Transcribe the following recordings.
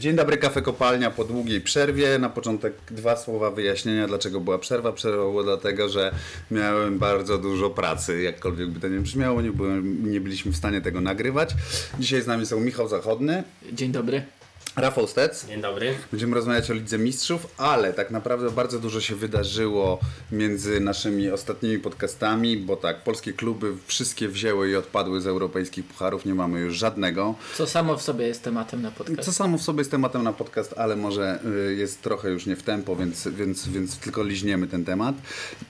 Dzień dobry, kafe kopalnia po długiej przerwie. Na początek dwa słowa wyjaśnienia, dlaczego była przerwa. Przerwa była dlatego, że miałem bardzo dużo pracy, jakkolwiek by to nie brzmiało, nie, byłem, nie byliśmy w stanie tego nagrywać. Dzisiaj z nami są Michał Zachodny, Dzień dobry. Rafał Stec. Dzień dobry. Będziemy rozmawiać o Lidze Mistrzów, ale tak naprawdę bardzo dużo się wydarzyło między naszymi ostatnimi podcastami, bo tak, polskie kluby wszystkie wzięły i odpadły z europejskich pucharów, nie mamy już żadnego. Co samo w sobie jest tematem na podcast. Co samo w sobie jest tematem na podcast, ale może y, jest trochę już nie w tempo, więc, więc, więc tylko liźniemy ten temat.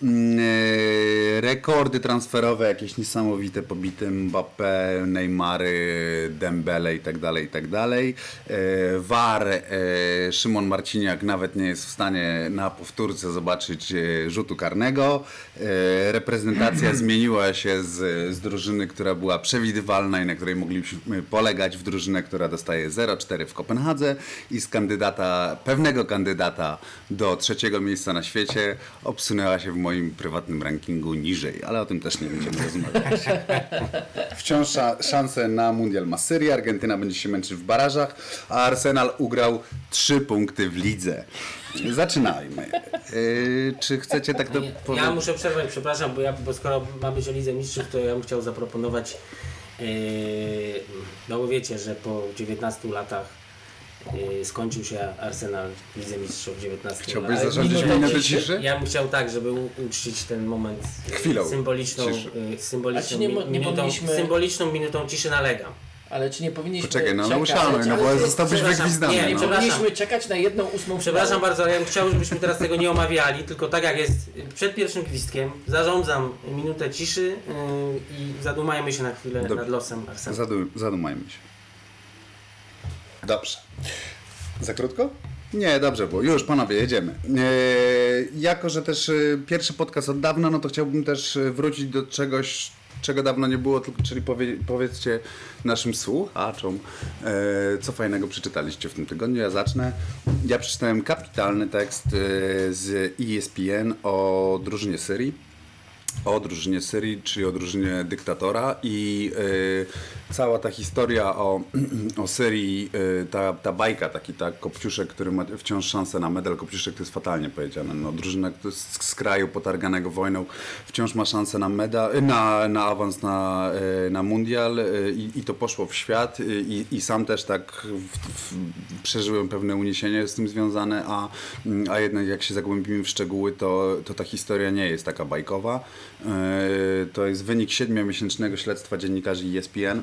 Mm, y, Rekordy transferowe, jakieś niesamowite pobity Mbappé, Neymary, Dembele i tak dalej, i tak dalej. Y, VAR, y, Szymon Marciniak nawet nie jest w stanie na powtórce zobaczyć y, rzutu karnego. Y, Reprezentacja zmieniła się z, z drużyny, która była przewidywalna i na której mogliśmy polegać w drużynę, która dostaje 0,4 w Kopenhadze i z kandydata, pewnego kandydata do trzeciego miejsca na świecie obsunęła się w moim prywatnym rankingu niżej, ale o tym też nie będziemy rozmawiać. Wciąż sza- szanse na mundial ma Syria, Argentyna będzie się męczyć w barażach, a Arsenal ugrał 3 punkty w lidze. Zaczynajmy. Yy, czy chcecie tak to Ja powiedzieć? muszę przerwać, przepraszam, bo, ja, bo skoro ma być o Lidze Mistrzów, to ja bym chciał zaproponować, yy, no bo wiecie, że po 19 latach yy, skończył się Arsenal w Lidze Mistrzów 19 Chciałbyś lat. zarządzić minutę ciszy? ciszy? Ja bym chciał tak, żeby uczcić ten moment Chwilą symboliczną, ciszy. symboliczną, nie mi- nie minutą, symboliczną minutą ciszy nalegam. Ale czy nie powinniśmy Poczekaj, no czekać? nauczamy, no bo zostałbyś wygwizdany. nie, no. Nie przepraszam. powinniśmy czekać na jedną ósmą Przepraszam bardzo, ale ja bym chciał, żebyśmy teraz tego nie omawiali, tylko tak jak jest przed pierwszym gwizdkiem, zarządzam minutę ciszy yy, i zadumajmy się na chwilę Dobrze. nad losem Arsenalu. Zadu, zadumajmy się. Dobrze. Za krótko? Nie, dobrze było. Już, panowie, jedziemy. Eee, jako, że też e, pierwszy podcast od dawna, no to chciałbym też e, wrócić do czegoś, czego dawno nie było, czyli powie, powiedzcie naszym słuchaczom, e, co fajnego przeczytaliście w tym tygodniu. Ja zacznę. Ja przeczytałem kapitalny tekst e, z ESPN o drużynie Syrii o drużynie Syrii, czyli o drużynie dyktatora. I y, cała ta historia o, o Syrii, y, ta, ta bajka, taki tak, Kopciuszek, który ma wciąż szansę na medal, Kopciuszek to jest fatalnie powiedziane, no, drużyna z, z kraju potarganego wojną wciąż ma szansę na medal, na, na awans na, y, na mundial y, i, i to poszło w świat. Y, i, i sam też tak w, w, przeżyłem pewne uniesienie z tym związane, a, mm, a jednak jak się zagłębimy w szczegóły, to, to ta historia nie jest taka bajkowa. Yy, To jest wynik siedmiomiesięcznego śledztwa dziennikarzy E ESPN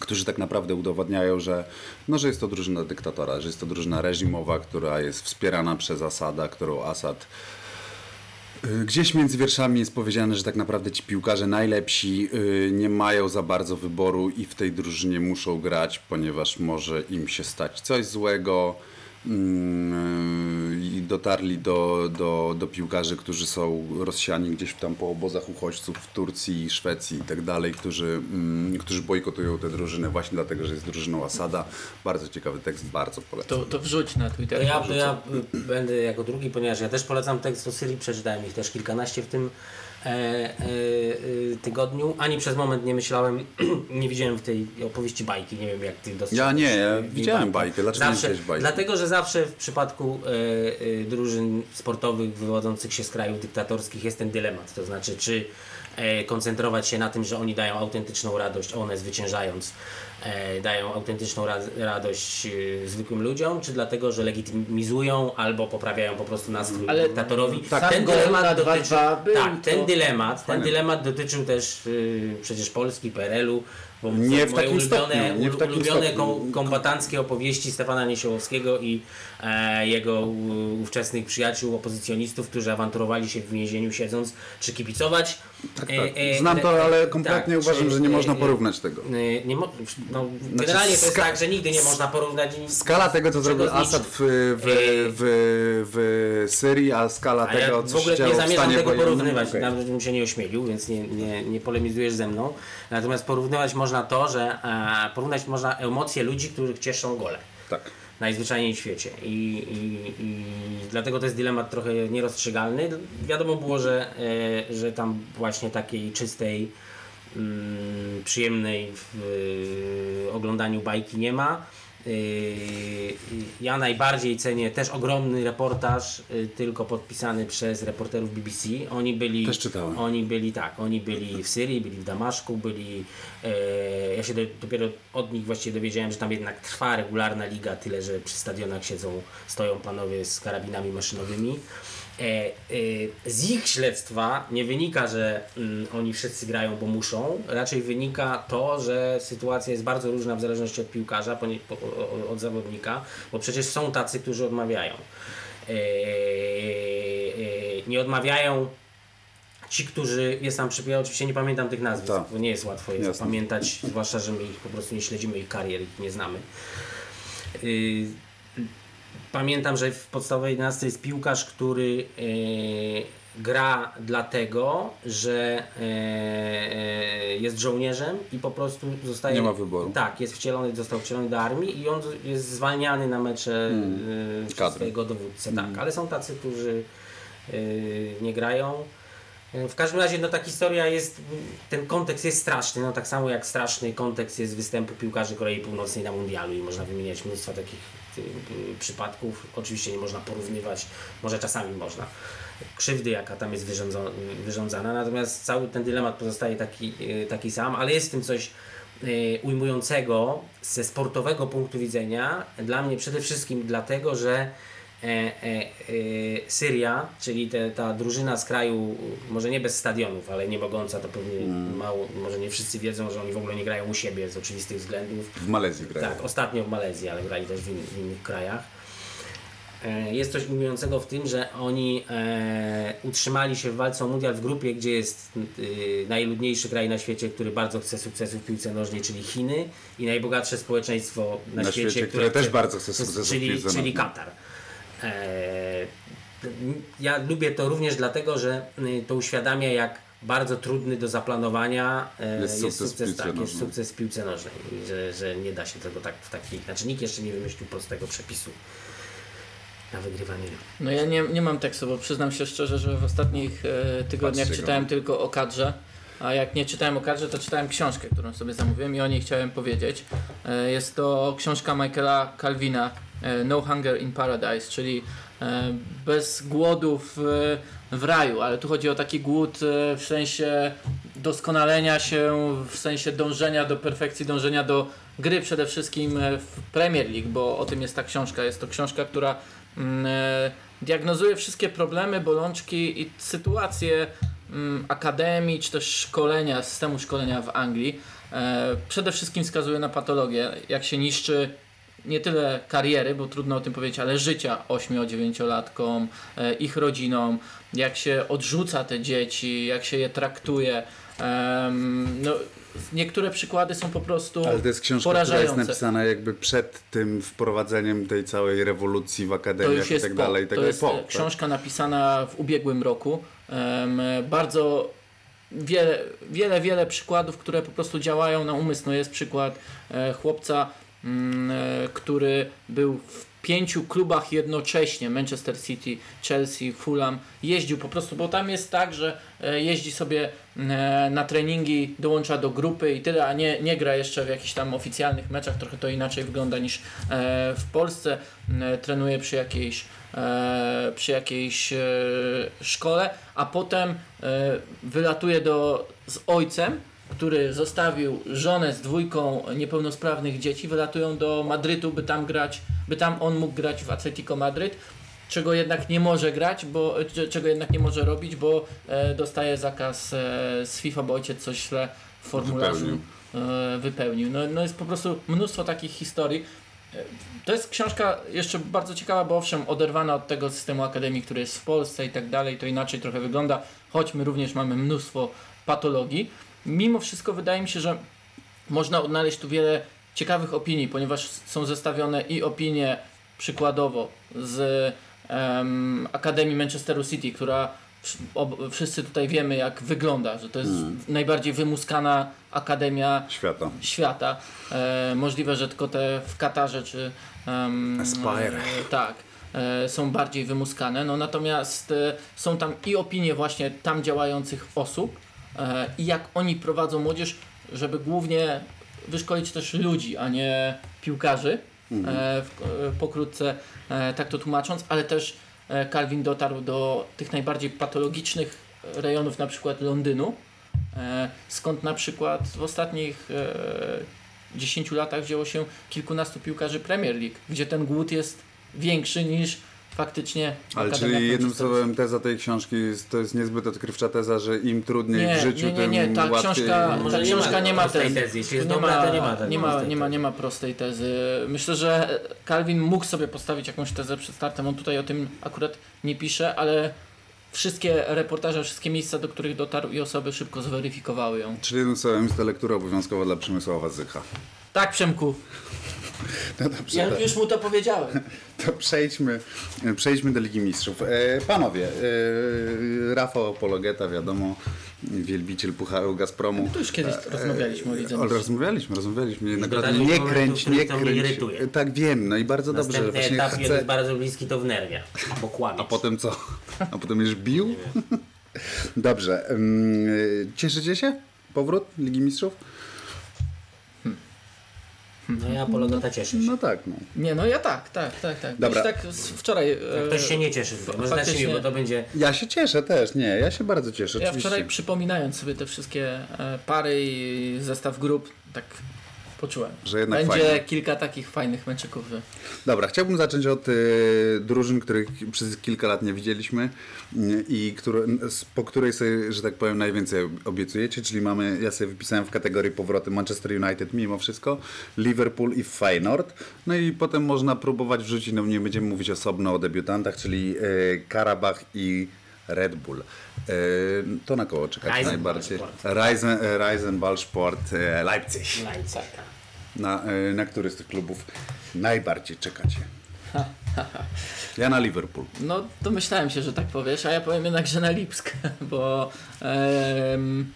którzy tak naprawdę udowadniają, że, no, że jest to drużyna dyktatora, że jest to drużyna reżimowa, która jest wspierana przez Asada, którą Asad Y, Gdzieś między wierszami jest powiedziane, że tak naprawdę ci piłkarze najlepsi y, nie mają za bardzo wyboru i w tej drużynie muszą grać, ponieważ może im się stać coś złego. Mm, I dotarli do, do, do piłkarzy, którzy są rozsiani gdzieś tam po obozach uchodźców w Turcji, Szwecji i tak dalej, którzy, mm, którzy bojkotują tę drużynę właśnie dlatego, że jest drużyną Asada. Bardzo ciekawy tekst, bardzo polecam. To, to wrzuć na Twitter. ja, to ja y, będę jako drugi, ponieważ ja też polecam tekst o Syrii, przeczytałem ich też kilkanaście w tym tygodniu. Ani przez moment nie myślałem, nie widziałem w tej opowieści bajki, nie wiem jak ty dostrzegłeś. Ja nie, ja e, widziałem bajkę. Dlaczego nie zawsze, widziałeś bajki? Dlatego, że zawsze w przypadku e, e, drużyn sportowych wywodzących się z krajów dyktatorskich jest ten dylemat. To znaczy, czy e, koncentrować się na tym, że oni dają autentyczną radość, one zwyciężając e, dają autentyczną ra radość e, zwykłym ludziom, czy dlatego, że legitymizują albo poprawiają po prostu nastrój Ale dyktatorowi. tak, ten dylemat 2-2 dotyczył, tak, ten to- dylemat, ten dylemat dotyczył też y, przecież Polski, PRL-u, bo Nie w moje takim ulubione, stopniu, nie w takim ulubione stopniu. kom- kombatanckie opowieści Stefana Niesiołowskiego i e, jego ówczesnych przyjaciół, opozycjonistów, którzy awanturowali się w więzieniu siedząc, czy kibicować. Tak, E, tak. e, Znam to, e, ale tak, kompletnie czy- uważam, że nie e, można e, porównać tego. e, Nie mo- no, generalnie to jest tak, że nigdy nie można porównać. Skala tego, co zrobił. Assad w, w, w, w Syrii, a skala A ja tego, w co ogóle się działo nie w zamierzam stanie tego wojennym. porównywać, Okej. nawet bym się nie ośmielił, więc nie, nie, nie polemizujesz ze mną. Natomiast porównywać można to, że e, porównać można emocje ludzi, których cieszą gole. Tak. Najzwyczajniej w świecie. I, i, I dlatego to jest dylemat trochę nierozstrzygalny. Wiadomo było, że, e, że tam właśnie takiej czystej, mm, przyjemnej w e, oglądaniu bajki nie ma. Yy, ja najbardziej cenię też ogromny reportaż, yy, tylko podpisany przez reporterów BBC. Oni byli, Też czytałem. oni byli tak, oni byli w Syrii, byli w Damaszku, byli. E, ja się do, dopiero od nich właściwie dowiedziałem, że tam jednak trwa regularna liga, tyle że przy stadionach siedzą, stoją panowie z karabinami maszynowymi. E, e, z ich śledztwa nie wynika, że mm, oni wszyscy grają, bo muszą. Raczej wynika to, że sytuacja jest bardzo różna w zależności od piłkarza, od zawodnika, bo przecież są tacy, którzy odmawiają. E, nie odmawiają ci, którzy, jest tam przypomnę, oczywiście nie pamiętam tych nazwisk, Tak. bo nie jest łatwo je Jasne. zapamiętać, zwłaszcza, że my ich po prostu nie śledzimy ich karier, ich nie znamy. Pamiętam, że w podstawowej 11 jest piłkarz, który y, gra dlatego, że y, y, jest żołnierzem i po prostu zostaje. Nie ma wyboru. Tak, jest wcielony, został wcielony do armii i on jest zwalniany na mecze Kadry. swojego dowódcę. Tak, ale są tacy, którzy nie grają. W każdym razie no, ta historia jest, ten kontekst jest straszny, no tak samo jak straszny kontekst jest występu piłkarzy Korei Północnej na mundialu i można wymieniać mnóstwo takich przypadków. Oczywiście nie można porównywać, może czasami można, krzywdy jaka tam jest wyrządzana, natomiast cały ten dylemat pozostaje taki, y, taki sam, ale jest w tym coś y, ujmującego ze sportowego punktu widzenia, dla mnie przede wszystkim dlatego, że Syria, czyli te, ta drużyna z kraju, może nie bez stadionów, ale nie mogąca, to pewnie mało, może nie wszyscy wiedzą, że oni w ogóle nie grają u siebie z oczywistych względów. W Malezji grają. Tak, ostatnio w Malezji, ale grali też w, in, w innych krajach. E, Jest coś ujmującego w tym, że oni e, utrzymali się w walce o mundial w grupie, gdzie jest y, najludniejszy kraj na świecie, który bardzo chce sukcesu w piłce nożnej, czyli Chiny i najbogatsze społeczeństwo na, Na świecie, świecie, które też bardzo chce sukcesu w czyli, piłce czyli nożnej. Katar. E, ja lubię to również dlatego, że y, to uświadamia, jak bardzo trudny do zaplanowania e, Jest jest, sukces w sukces, piłce tak, jest nożnej. sukces w piłce nożnej. Że, że nie da się tego tak w taki. Znaczy nikt jeszcze nie wymyślił prostego przepisu na wygrywanie. No ja nie, nie mam tekstu, bo przyznam się szczerze, że w ostatnich e, tygodniach Patrzcie go. czytałem tylko o kadrze. A jak nie czytałem o kadrze, to czytałem książkę, którą sobie zamówiłem i o niej chciałem powiedzieć. E, jest to książka Michaela Calvina e, No Hunger in Paradise, czyli e, bez głodu w, w raju, ale tu chodzi o taki głód w sensie doskonalenia się, w sensie dążenia do perfekcji, dążenia do gry przede wszystkim w Premier League, bo o tym jest ta książka. Jest to książka, która mm, diagnozuje wszystkie problemy, bolączki i sytuacje akademii, czy też szkolenia, systemu szkolenia w Anglii. E, przede wszystkim wskazuje na patologię, jak się niszczy nie tyle kariery, bo trudno o tym powiedzieć, ale życia 8-9-latkom, e, ich rodzinom, jak się odrzuca te dzieci, jak się je traktuje. No, niektóre przykłady są po prostu Ale to jest książka, która jest napisana jakby przed tym wprowadzeniem tej całej rewolucji w akademiach już i tak dalej. i tak to dalej. jest po, e, tak? książka napisana w ubiegłym roku. Bardzo wiele, wiele, wiele przykładów, które po prostu działają na umysł. No jest przykład e, chłopca, mm, e, który był w pięciu klubach jednocześnie, Manchester City, Chelsea, Fulham, jeździł po prostu, bo tam jest tak, że e, jeździ sobie e, na treningi, dołącza do grupy i tyle, a nie, nie gra jeszcze w jakichś tam oficjalnych meczach, trochę to inaczej wygląda niż w Polsce, e, trenuje przy jakiejś przy jakiejś e, szkole, a potem e, wylatuje do, z ojcem, który zostawił żonę z dwójką niepełnosprawnych dzieci, wylatują do Madrytu, by tam grać, by tam on mógł grać w Atletico Madryt, czego jednak nie może grać, bo cze- czego jednak nie może robić, bo e, dostaje zakaz e, z FIFA, bo ojciec coś źle w formularzu Wypełnił. e, wypełnił. No, no jest po prostu mnóstwo takich historii. To jest książka jeszcze bardzo ciekawa, bo owszem, oderwana od tego systemu akademii, który jest w Polsce i tak dalej, to inaczej trochę wygląda, choć my również mamy mnóstwo patologii. Mimo wszystko wydaje mi się, że można odnaleźć tu wiele ciekawych opinii, ponieważ są zestawione i opinie przykładowo z em, Akademii Manchesteru City, która wszyscy tutaj wiemy jak wygląda, że to jest najbardziej wymuskana akademia Świata. świata. E, możliwe, że tylko te w Katarze czy em, Aspire. E, tak. E, są bardziej wymuskane. No natomiast e, są tam i opinie właśnie tam działających osób e, i jak oni prowadzą młodzież, żeby głównie wyszkolić też ludzi, a nie piłkarzy. e, w, e, pokrótce tak to tłumacząc, ale też Calvin dotarł do tych najbardziej patologicznych rejonów, na przykład Londynu, e, skąd na przykład w ostatnich e, 10 latach wzięło się kilkunastu piłkarzy Premier League, gdzie ten głód jest większy niż faktycznie Ale czyli jednym słowem teza tej książki jest, to jest niezbyt odkrywcza teza, że im trudniej Nie, w życiu, nie, nie, nie, tym ta łatwiej... książka, Może ta nie ma książka nie ma prostej tezy. Jeśli jest Tu dobra, to nie ma tak nie ma, prostej nie ma, tezy. nie ma prostej tezy. Myślę, że Calvin mógł sobie postawić jakąś tezę przed startem. On tutaj o tym akurat nie pisze, ale wszystkie reportaże, wszystkie miejsca, do których dotarł i osoby szybko zweryfikowały ją. Czyli jednym słowem jest to lektura obowiązkowa dla Przemysława Zycha. Tak, Przemku, No dobrze, ja już mu to powiedziałem. to przejdźmy, przejdźmy do Ligi Mistrzów. E, panowie, e, Rafał Apologeta, wiadomo, wielbiciel Pucharu Gazpromu. To już kiedyś rozmawialiśmy o Lidze Mistrzów. rozmawialiśmy, rozmawialiśmy. Nie momentu, kręć, w nie kręć. Tak wiem, no i bardzo dobrze. Następny etap chcę... jest bardzo bliski to wnerwia, bo kłamie. A potem co? A potem już bił? Dobrze. Cieszycie się? Powrót Ligi Mistrzów? No ja Apologeta cieszę się. No tak, no. Nie, no ja tak, tak, tak, tak. Dobra. Już tak z- wczoraj... e, Ktoś się nie cieszy, to może faktycznie- mi, bo to będzie... Ja się cieszę też, nie, ja się bardzo cieszę, Ja oczywiście. wczoraj przypominając sobie te wszystkie e, pary i zestaw grup, tak poczułem. Że jednak Będzie fajnie. kilka takich fajnych meczyków. że- Dobra, chciałbym zacząć od y, drużyn, których przez kilka lat nie widzieliśmy y, i które, po której sobie, że tak powiem, najwięcej obiecujecie, czyli mamy, ja sobie wypisałem w kategorii powroty Manchester United mimo wszystko, Liverpool i Feyenoord, no i potem można próbować wrzucić, no nie będziemy mówić osobno o debiutantach, czyli y, Karabach i Red Bull. Y, to na koło czekać Reisenball najbardziej. Reisen, Reisenball Sport y, Leipzig. Leipzig. Na, y, na który z tych klubów najbardziej czekacie? Ja na Liverpool. No, domyślałem się, że tak powiesz, a ja powiem jednak, że na Lipsk, bo, em,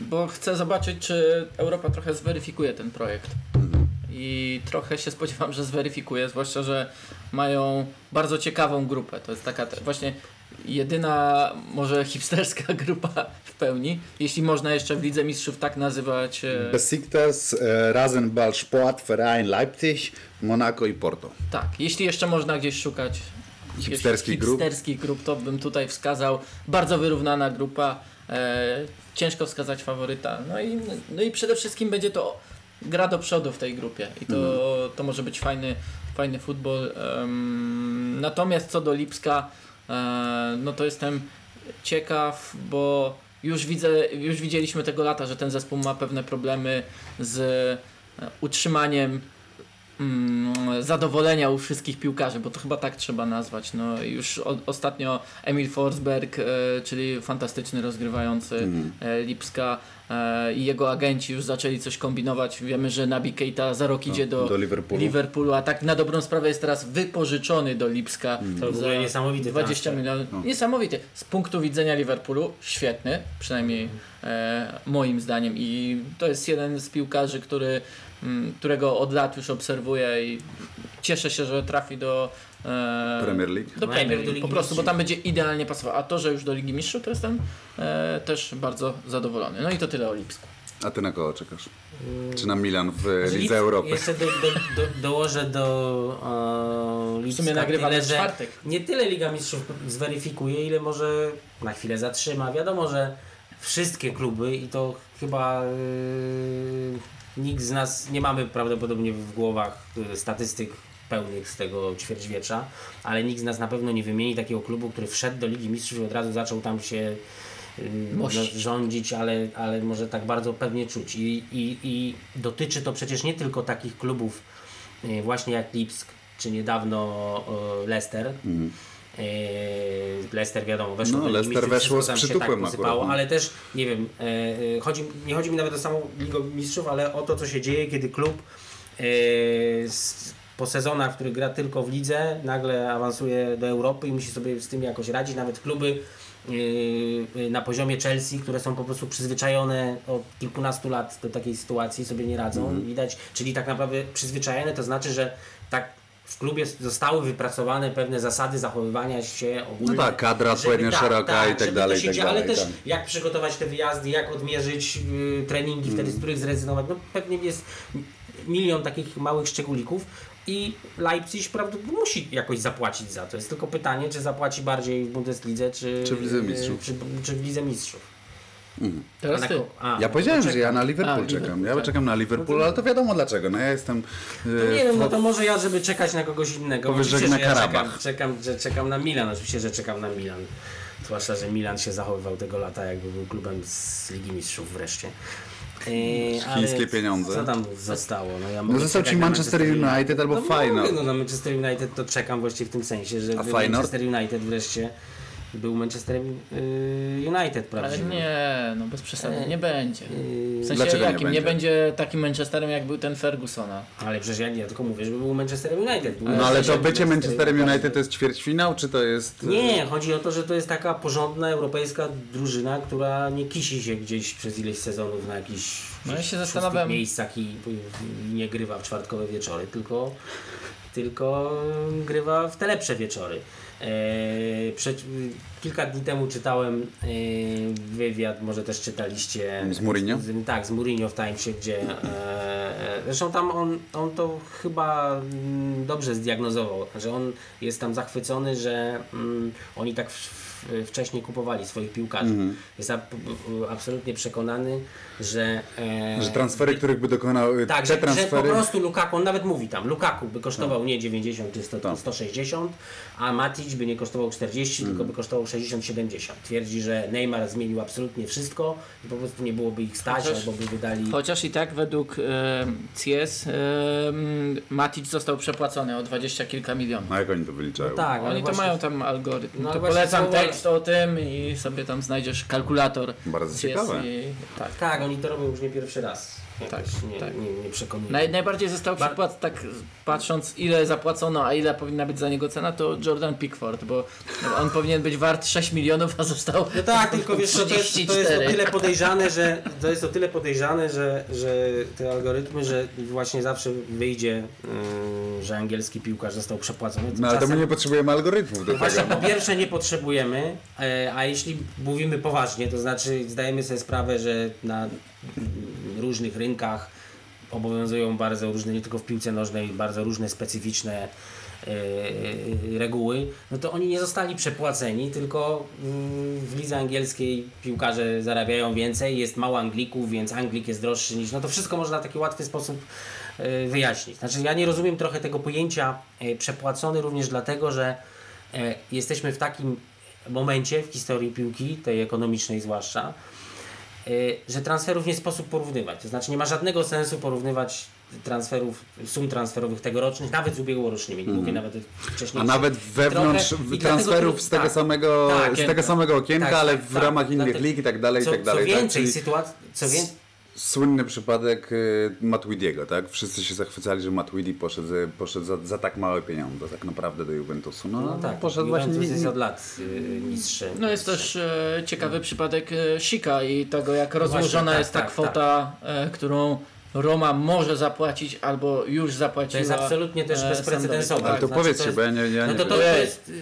bo chcę zobaczyć, czy Europa trochę zweryfikuje ten projekt. I trochę się spodziewam, że zweryfikuje, zwłaszcza, że mają bardzo ciekawą grupę. To jest taka właśnie jedyna, może hipsterska grupa w pełni, jeśli można jeszcze w Lidze Mistrzów tak nazywać. Besiktas, e, Rasenball Sport, Verein Leipzig, Monaco i Porto. Tak, jeśli jeszcze można gdzieś szukać Hipsterskich grup? hipsterskich grup, to bym tutaj wskazał bardzo wyrównana grupa. E, ciężko wskazać faworyta. No i, no i przede wszystkim będzie to gra do przodu w tej grupie i to, Mhm. to może być fajny, fajny futbol. Natomiast co do Lipska, no to jestem ciekaw, bo już widzę, już widzieliśmy tego lata, że ten zespół ma pewne problemy z e, utrzymaniem mm, zadowolenia u wszystkich piłkarzy, bo to chyba tak trzeba nazwać. No, już o, ostatnio Emil Forsberg, e, czyli fantastyczny rozgrywający e, Lipska e, i jego agenci już zaczęli coś kombinować. Wiemy, że Nabi Keita za rok idzie do, do Liverpoolu. Liverpoolu, a tak na dobrą sprawę jest teraz wypożyczony do Lipska To w ogóle za niesamowity 20 transfer. milionów. Niesamowity. Z punktu widzenia Liverpoolu świetny, przynajmniej e, moim zdaniem. I to jest jeden z piłkarzy, który, którego od lat już obserwuję i cieszę się, że trafi do e, Premier League. Do Premier do League, Ligi po prostu, bo tam będzie idealnie pasował. A to, że już do Ligi Mistrzów, to jestem e, też bardzo zadowolony. No i to tyle o Lipsku. A ty na kogo czekasz? Czy na Milan w Znaczy, Lidze Europy? Jeszcze do, do, do, dołożę do e, W Lipska sumie nagrywamy tyle, w że czwartek. nie tyle Liga Mistrzów zweryfikuje, ile może na chwilę zatrzyma. Wiadomo, że wszystkie kluby i to chyba yy, nikt z nas nie mamy prawdopodobnie w głowach yy, statystyk pełnych z tego ćwierćwiecza, ale nikt z nas na pewno nie wymieni takiego klubu, który wszedł do Ligi Mistrzów i od razu zaczął tam się no, Mościć. rządzić, ale, ale może tak bardzo pewnie czuć. I, i, I dotyczy to przecież nie tylko takich klubów yy, właśnie jak Lipsk, czy niedawno Leicester, Eee, Leicester wiadomo, weszło No, Leicester weszło z przytupem tak posypało, akurat, no. ale też, nie wiem, e, chodzi, nie chodzi mi nawet o samą Ligę Mistrzów, ale o to, co się dzieje, kiedy klub z, po sezonach, w których gra tylko w lidze, nagle awansuje do Europy i musi sobie z tym jakoś radzić. Nawet kluby na poziomie Chelsea, które są po prostu przyzwyczajone od kilkunastu lat do takiej sytuacji, sobie nie radzą. Mhm. Widać, czyli tak naprawdę przyzwyczajone to znaczy, że tak w klubie zostały wypracowane pewne zasady zachowywania się ogólnie. No tak, kadra odpowiednio szeroka i tak dalej, i tak dzieje, Ale dalej, też tak. jak przygotować te wyjazdy, jak odmierzyć y, treningi, Mm. wtedy z których zrezygnować. No pewnie jest milion takich małych szczególików i Leipzig prawdopodobnie musi jakoś zapłacić za to. Jest tylko pytanie, czy zapłaci bardziej w Bundeslidze, czy, Czy w Lidze Mistrzów. Czy, czy w Lidze Mistrzów. Teraz A ty. a, Ja no powiedziałem, że ja na A, Liverpool Liverpool, czekam. Ja tak. czekam na Liverpool, ale to wiadomo dlaczego. No ja jestem. No e, nie wiem, no to może ja, żeby czekać na kogoś innego. Powiesz, że na że ja czekam, Karabach. czekam, że czekam na Milan, oczywiście, że czekam na Milan. Zwłaszcza, że Milan się zachowywał tego lata, jakby był klubem z Ligi Mistrzów wreszcie. Eee, ale Chińskie pieniądze. Co tam zostało? No, ja No został ci Manchester United albo no. Mogę, no na Manchester United to czekam właściwie w tym sensie, że A? Manchester United wreszcie był Manchester y, United Ale prawdziwy. nie, no bez przesady, nie będzie. Yy, W sensie Dlaczego nie jakim? Nie będzie? będzie takim Manchesterem jak był ten Fergusona. Ale przecież ja, ja tylko mówię, żeby był Manchester United. Był No ale to bycie Manchesterem United. To jest ćwierćfinał, czy to jest. e, Nie, chodzi o to, że to jest taka porządna europejska drużyna, która nie kisi się gdzieś przez ileś sezonów na jakichś No ja się zastanawiam- miejscach i, i nie grywa w czwartkowe wieczory, tylko, tylko grywa w te lepsze wieczory. Eee, przed, kilka dni temu czytałem eee, wywiad, może też czytaliście. Z Mourinho? Z, tak, z Mourinho w Timesie, gdzie e, zresztą tam on, on to chyba mm, dobrze zdiagnozował, że on jest tam zachwycony, że mm, oni tak w, w, wcześniej kupowali swoich piłkarzy. Jest a, absolutnie przekonany, że e, Że transfery, których by dokonał. tak, te że, że po transfery. prostu Lukaku, on nawet mówi tam, Lukaku by kosztował nie 90 czy 100, Tak. 160, a Matic by nie kosztował 40, tylko by kosztował 60-70. Twierdzi, że Neymar zmienił absolutnie wszystko i po prostu nie byłoby ich stać, Chociaż- albo by wydali... Chociaż i tak według e, CS e, Matic został przepłacony o 20 kilka milionów. A jak oni to wyliczają? tak, ale Oni to mają tam algorytm. No to polecam słowa- tekst o tym i sobie tam znajdziesz kalkulator. Bardzo CS ciekawe. I, tak. Tak, oni to robią już nie pierwszy raz. Tak, nie, tak. nie, nie przekonuję. Naj, najbardziej został przykład, tak patrząc ile zapłacono, a ile powinna być za niego cena, to Jordan Pickford, bo on powinien być wart 6 milionów, a został No tak, tylko wiesz, to jest, to jest o 34. tyle podejrzane, że to jest o tyle podejrzane, że, że te algorytmy, że właśnie zawsze wyjdzie, yy, że angielski piłkarz został przepłacony. No ale to my nie potrzebujemy algorytmów do Właśnie tego. po pierwsze nie potrzebujemy, e, a jeśli mówimy poważnie, to znaczy zdajemy sobie sprawę, że na różnych rynkach obowiązują bardzo różne, nie tylko w piłce nożnej, bardzo różne specyficzne e, reguły, no to oni nie zostali przepłaceni, tylko mm, w lidze angielskiej piłkarze zarabiają więcej, jest mało Anglików, więc Anglik jest droższy niż, no to wszystko można w taki łatwy sposób e, wyjaśnić. Znaczy ja nie rozumiem trochę tego pojęcia e, przepłacony również dlatego, że e, jesteśmy w takim momencie w historii piłki, tej ekonomicznej zwłaszcza, e, że transferów nie sposób porównywać. To znaczy nie ma żadnego sensu porównywać transferów, sum transferowych tegorocznych, nawet z ubiegłorocznymi, nie mówię nawet o wcześniej. Mhm. A nawet wewnątrz Trochę- i dlatego transferów tu- z tego tak, samego, tak, z tego okienka. samego okienka, Tak, ale tak, w tak. ramach innych Dlatego- lig i tak dalej, i co, tak dalej. co tak? więcej, Czyli sytuacja, co więcej, Słynny przypadek y, Matuidiego, tak? Wszyscy się zachwycali, że Matuidi poszedł, poszedł za, za tak małe pieniądze tak naprawdę do Juventusu. No, no tak, poszedł Juventus właśnie... jest od lat y, mistrzem. No jest też e, ciekawy przypadek e, Sika i tego jak rozłożona No właśnie, tak, jest ta tak, kwota, e, którą Roma może zapłacić albo już zapłaciła. To jest absolutnie też e, bezprecedensowe. Ale to Znaczy, powiedzcie, bo ja nie, ja No to, to, jest...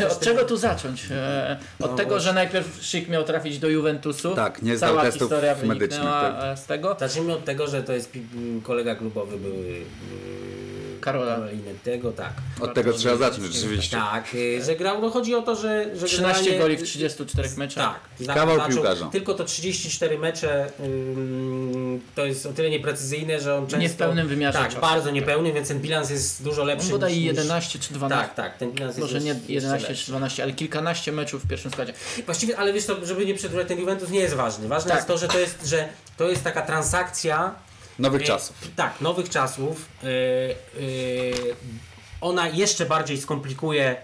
y, Od czego tu zacząć? E, Od No tego, właśnie. że najpierw Szyk miał trafić do Juventusu. Tak, nie zdał Cała testów historia medycznych, wyniknęła tak. z tego. Zacznijmy od tego, że to jest kolega klubowy były y, Karola. tego, tak. Od tego trzeba zacząć rzeczywiście. Tak, y, że grał, no chodzi o to, że... że 13 generalnie- goli w 34 meczach. Tak. za- Kawał zaczął- piłkarza. Tylko to 34 mecze ym, to jest o tyle nieprecyzyjne, że on często... Nie w pełnym wymiarze Tak, czasu. bardzo niepełny, więc ten bilans jest dużo lepszy On bodaj niż... 11 czy 12. Tak, tak, ten bilans Może jest nie jeszcze 11 lepszy. czy 12, ale kilkanaście meczów w pierwszym składzie. Właściwie, ale wiesz co, żeby nie przedłużać, ten Juventus nie jest ważny. Ważne Tak. jest to, że to jest, że to jest taka transakcja Nowych e, czasów. Tak, nowych czasów. E, e, ona jeszcze bardziej skomplikuje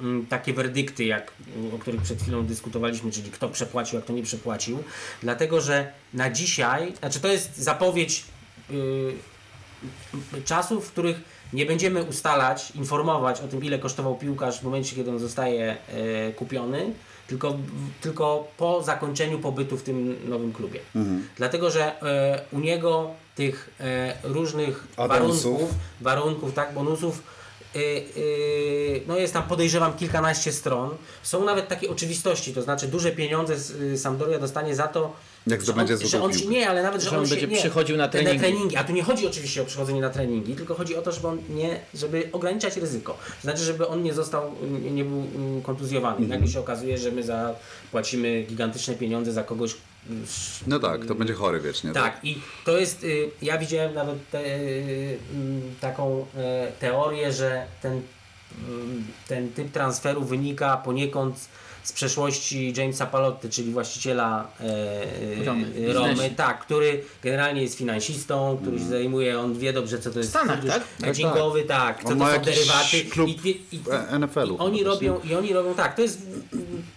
mm, takie werdykty, jak, o których przed chwilą dyskutowaliśmy, czyli kto przepłacił, a kto nie przepłacił. Dlatego, że na dzisiaj, znaczy to jest zapowiedź czasów, w których nie będziemy ustalać, informować o tym, ile kosztował piłkarz w momencie, kiedy on zostaje kupiony, tylko, tylko po zakończeniu pobytu w tym nowym klubie. Dlatego, że u niego tych e, różnych warunków, warunków, tak, bonusów y, y, no jest tam podejrzewam kilkanaście stron. Są nawet takie oczywistości, to znaczy duże pieniądze z- y, Sampdoria dostanie za to, Jak że zdobędzie on, że on się, nie, ale nawet, że, Że on on, się, będzie nie, przychodził na treningi. A tu nie chodzi oczywiście o przychodzenie na treningi, tylko chodzi o to, żeby on nie, żeby ograniczać ryzyko. To znaczy, żeby on nie został, nie, nie był mm, kontuzjowany. Mhm. Nagle się okazuje, że my zapłacimy gigantyczne pieniądze za kogoś. No tak, to będzie chory wiecznie. Tak, i to jest, y, ja widziałem nawet te, y, mm, taką e, teorię, że ten, mm, ten typ transferu wynika poniekąd z przeszłości Jamesa Palotty, czyli właściciela e, Romy. e, Romy, Biznesie. tak, który generalnie jest finansistą, który się zajmuje, on wie dobrze co to jest Stanach, fundusz tak? hedgingowy, tak, co On to są derywaty klub i, i, i, NFL-u i oni robią i oni robią tak, to jest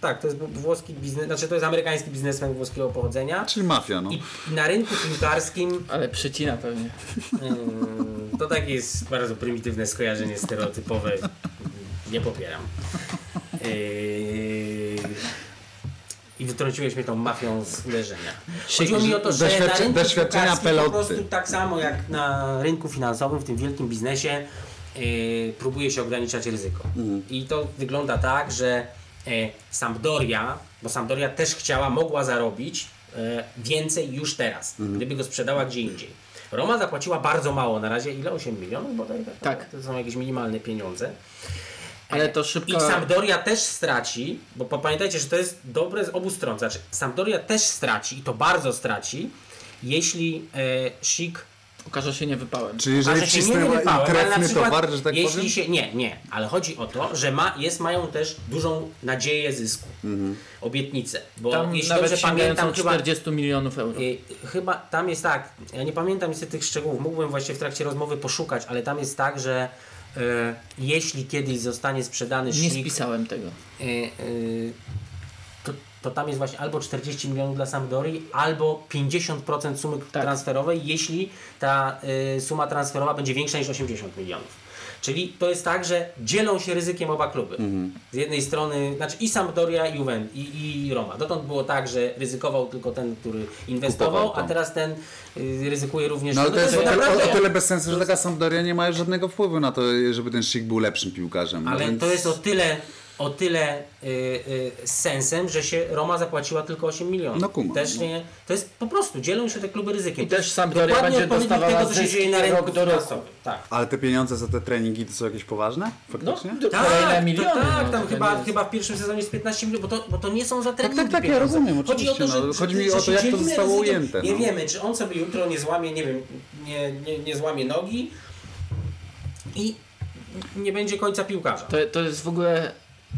tak, to jest włoski biznes, znaczy to jest amerykański biznesmen włoskiego pochodzenia. Czyli mafia, no. I na rynku piłkarskim Ale przecina pewnie. Ym, To takie jest bardzo prymitywne skojarzenie stereotypowe. Nie popieram. Yy, I wytrąciłeś mnie tą mafią z uderzenia. Chodziło mi o to, że na rynku doświadczenia po prostu tak samo jak na rynku finansowym, w tym wielkim biznesie, yy, próbuje się ograniczać ryzyko. I to wygląda tak, że e, Sampdoria, bo Sampdoria też chciała, mogła zarobić e, więcej już teraz, gdyby go sprzedała gdzie indziej. Roma zapłaciła bardzo mało na razie, ile? 8 milionów bodaj? Tak. To są jakieś minimalne pieniądze. Ale to I szybko. Sampdoria też straci, bo pamiętajcie, że to jest dobre z obu stron. Znaczy, Sampdoria też straci i to bardzo straci, jeśli e, Schick Okaże się niewypałem. Czyli jeżeli okaże się nie wcisnęła wypałem, ale na przykład, towar, że tak jeśli powiem? się Nie, nie, ale chodzi o to, że ma, jest, mają też dużą nadzieję zysku, Mhm. obietnicę. Bo Tam jeśli nawet dobrze sięgającą pamiętam, chyba 40 milionów euro. Y, Chyba tam jest tak, ja nie pamiętam niestety tych szczegółów, mógłbym właśnie w trakcie rozmowy poszukać, ale tam jest tak, że y, jeśli kiedyś zostanie sprzedany Nie Schlick, spisałem tego. y, y, to, to tam jest właśnie albo 40 milionów dla Sampdorii, albo 50% sumy Tak. transferowej, jeśli ta y, suma transferowa będzie większa niż 80 milionów. Czyli to jest tak, że dzielą się ryzykiem oba kluby. Mhm. Z jednej strony, znaczy i Sampdoria, i Juven, i, i Roma. Dotąd było tak, że ryzykował tylko ten, który inwestował, to. a teraz ten y, ryzykuje również. No ale to jest o, tyle- naprawdę- o, o tyle bez sensu, że taka Sampdoria nie ma żadnego wpływu na to, żeby ten Szyk był lepszym piłkarzem. No Ale więc- to jest o tyle, o tyle y, y, z sensem, że się Roma zapłaciła tylko 8 milionów. No kumam. Też nie, to jest po prostu, dzielą się te kluby ryzykiem. I To też Sampdoria dokładnie będzie dostawała tego, co się dzieje na rynku rok do roku. Tak. Ale te pieniądze za te treningi to są jakieś poważne? No, Faktycznie? d- Tak, kolejne to miliony. tak, no, tam to chyba, jest- chyba w pierwszym sezonie jest 15 milionów, bo to, bo to nie są za treningi tak, tak, ja pieniądze. rozumiem, Chodzi o oczywiście, to, że, no, chodzi mi o to, jak to zostało ujęte, Nie no. wiemy, czy on sobie jutro nie złamie, nie wiem, nie, nie, nie złamie nogi i nie będzie końca piłkarza. To, to jest w ogóle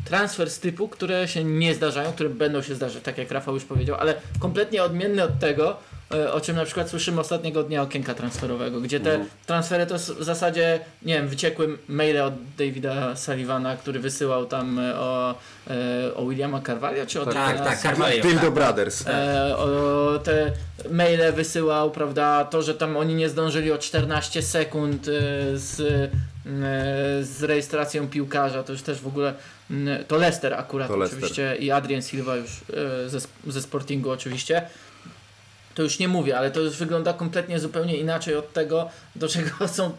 transfer z typu, które się nie zdarzają, które będą się zdarzać, tak jak Rafał już powiedział, ale kompletnie odmienny od tego, e, o czym na przykład słyszymy ostatniego dnia okienka transferowego, gdzie te Mhm. transfery to w zasadzie, nie wiem, wyciekły maile od Davida Sullivana, który wysyłał tam e, o, e, o Williama Carvalho, czy o Tak, Davida tak, Carvalho. Dildo tak. Brothers. E, o, te maile wysyłał, prawda, to, że tam oni nie zdążyli o 14 sekund z, z rejestracją piłkarza, to już też w ogóle, mm, to Leicester akurat To oczywiście i Adrian Silva już e, ze, ze Sportingu oczywiście. To już nie mówię, ale to już wygląda kompletnie zupełnie inaczej od tego, do czego są,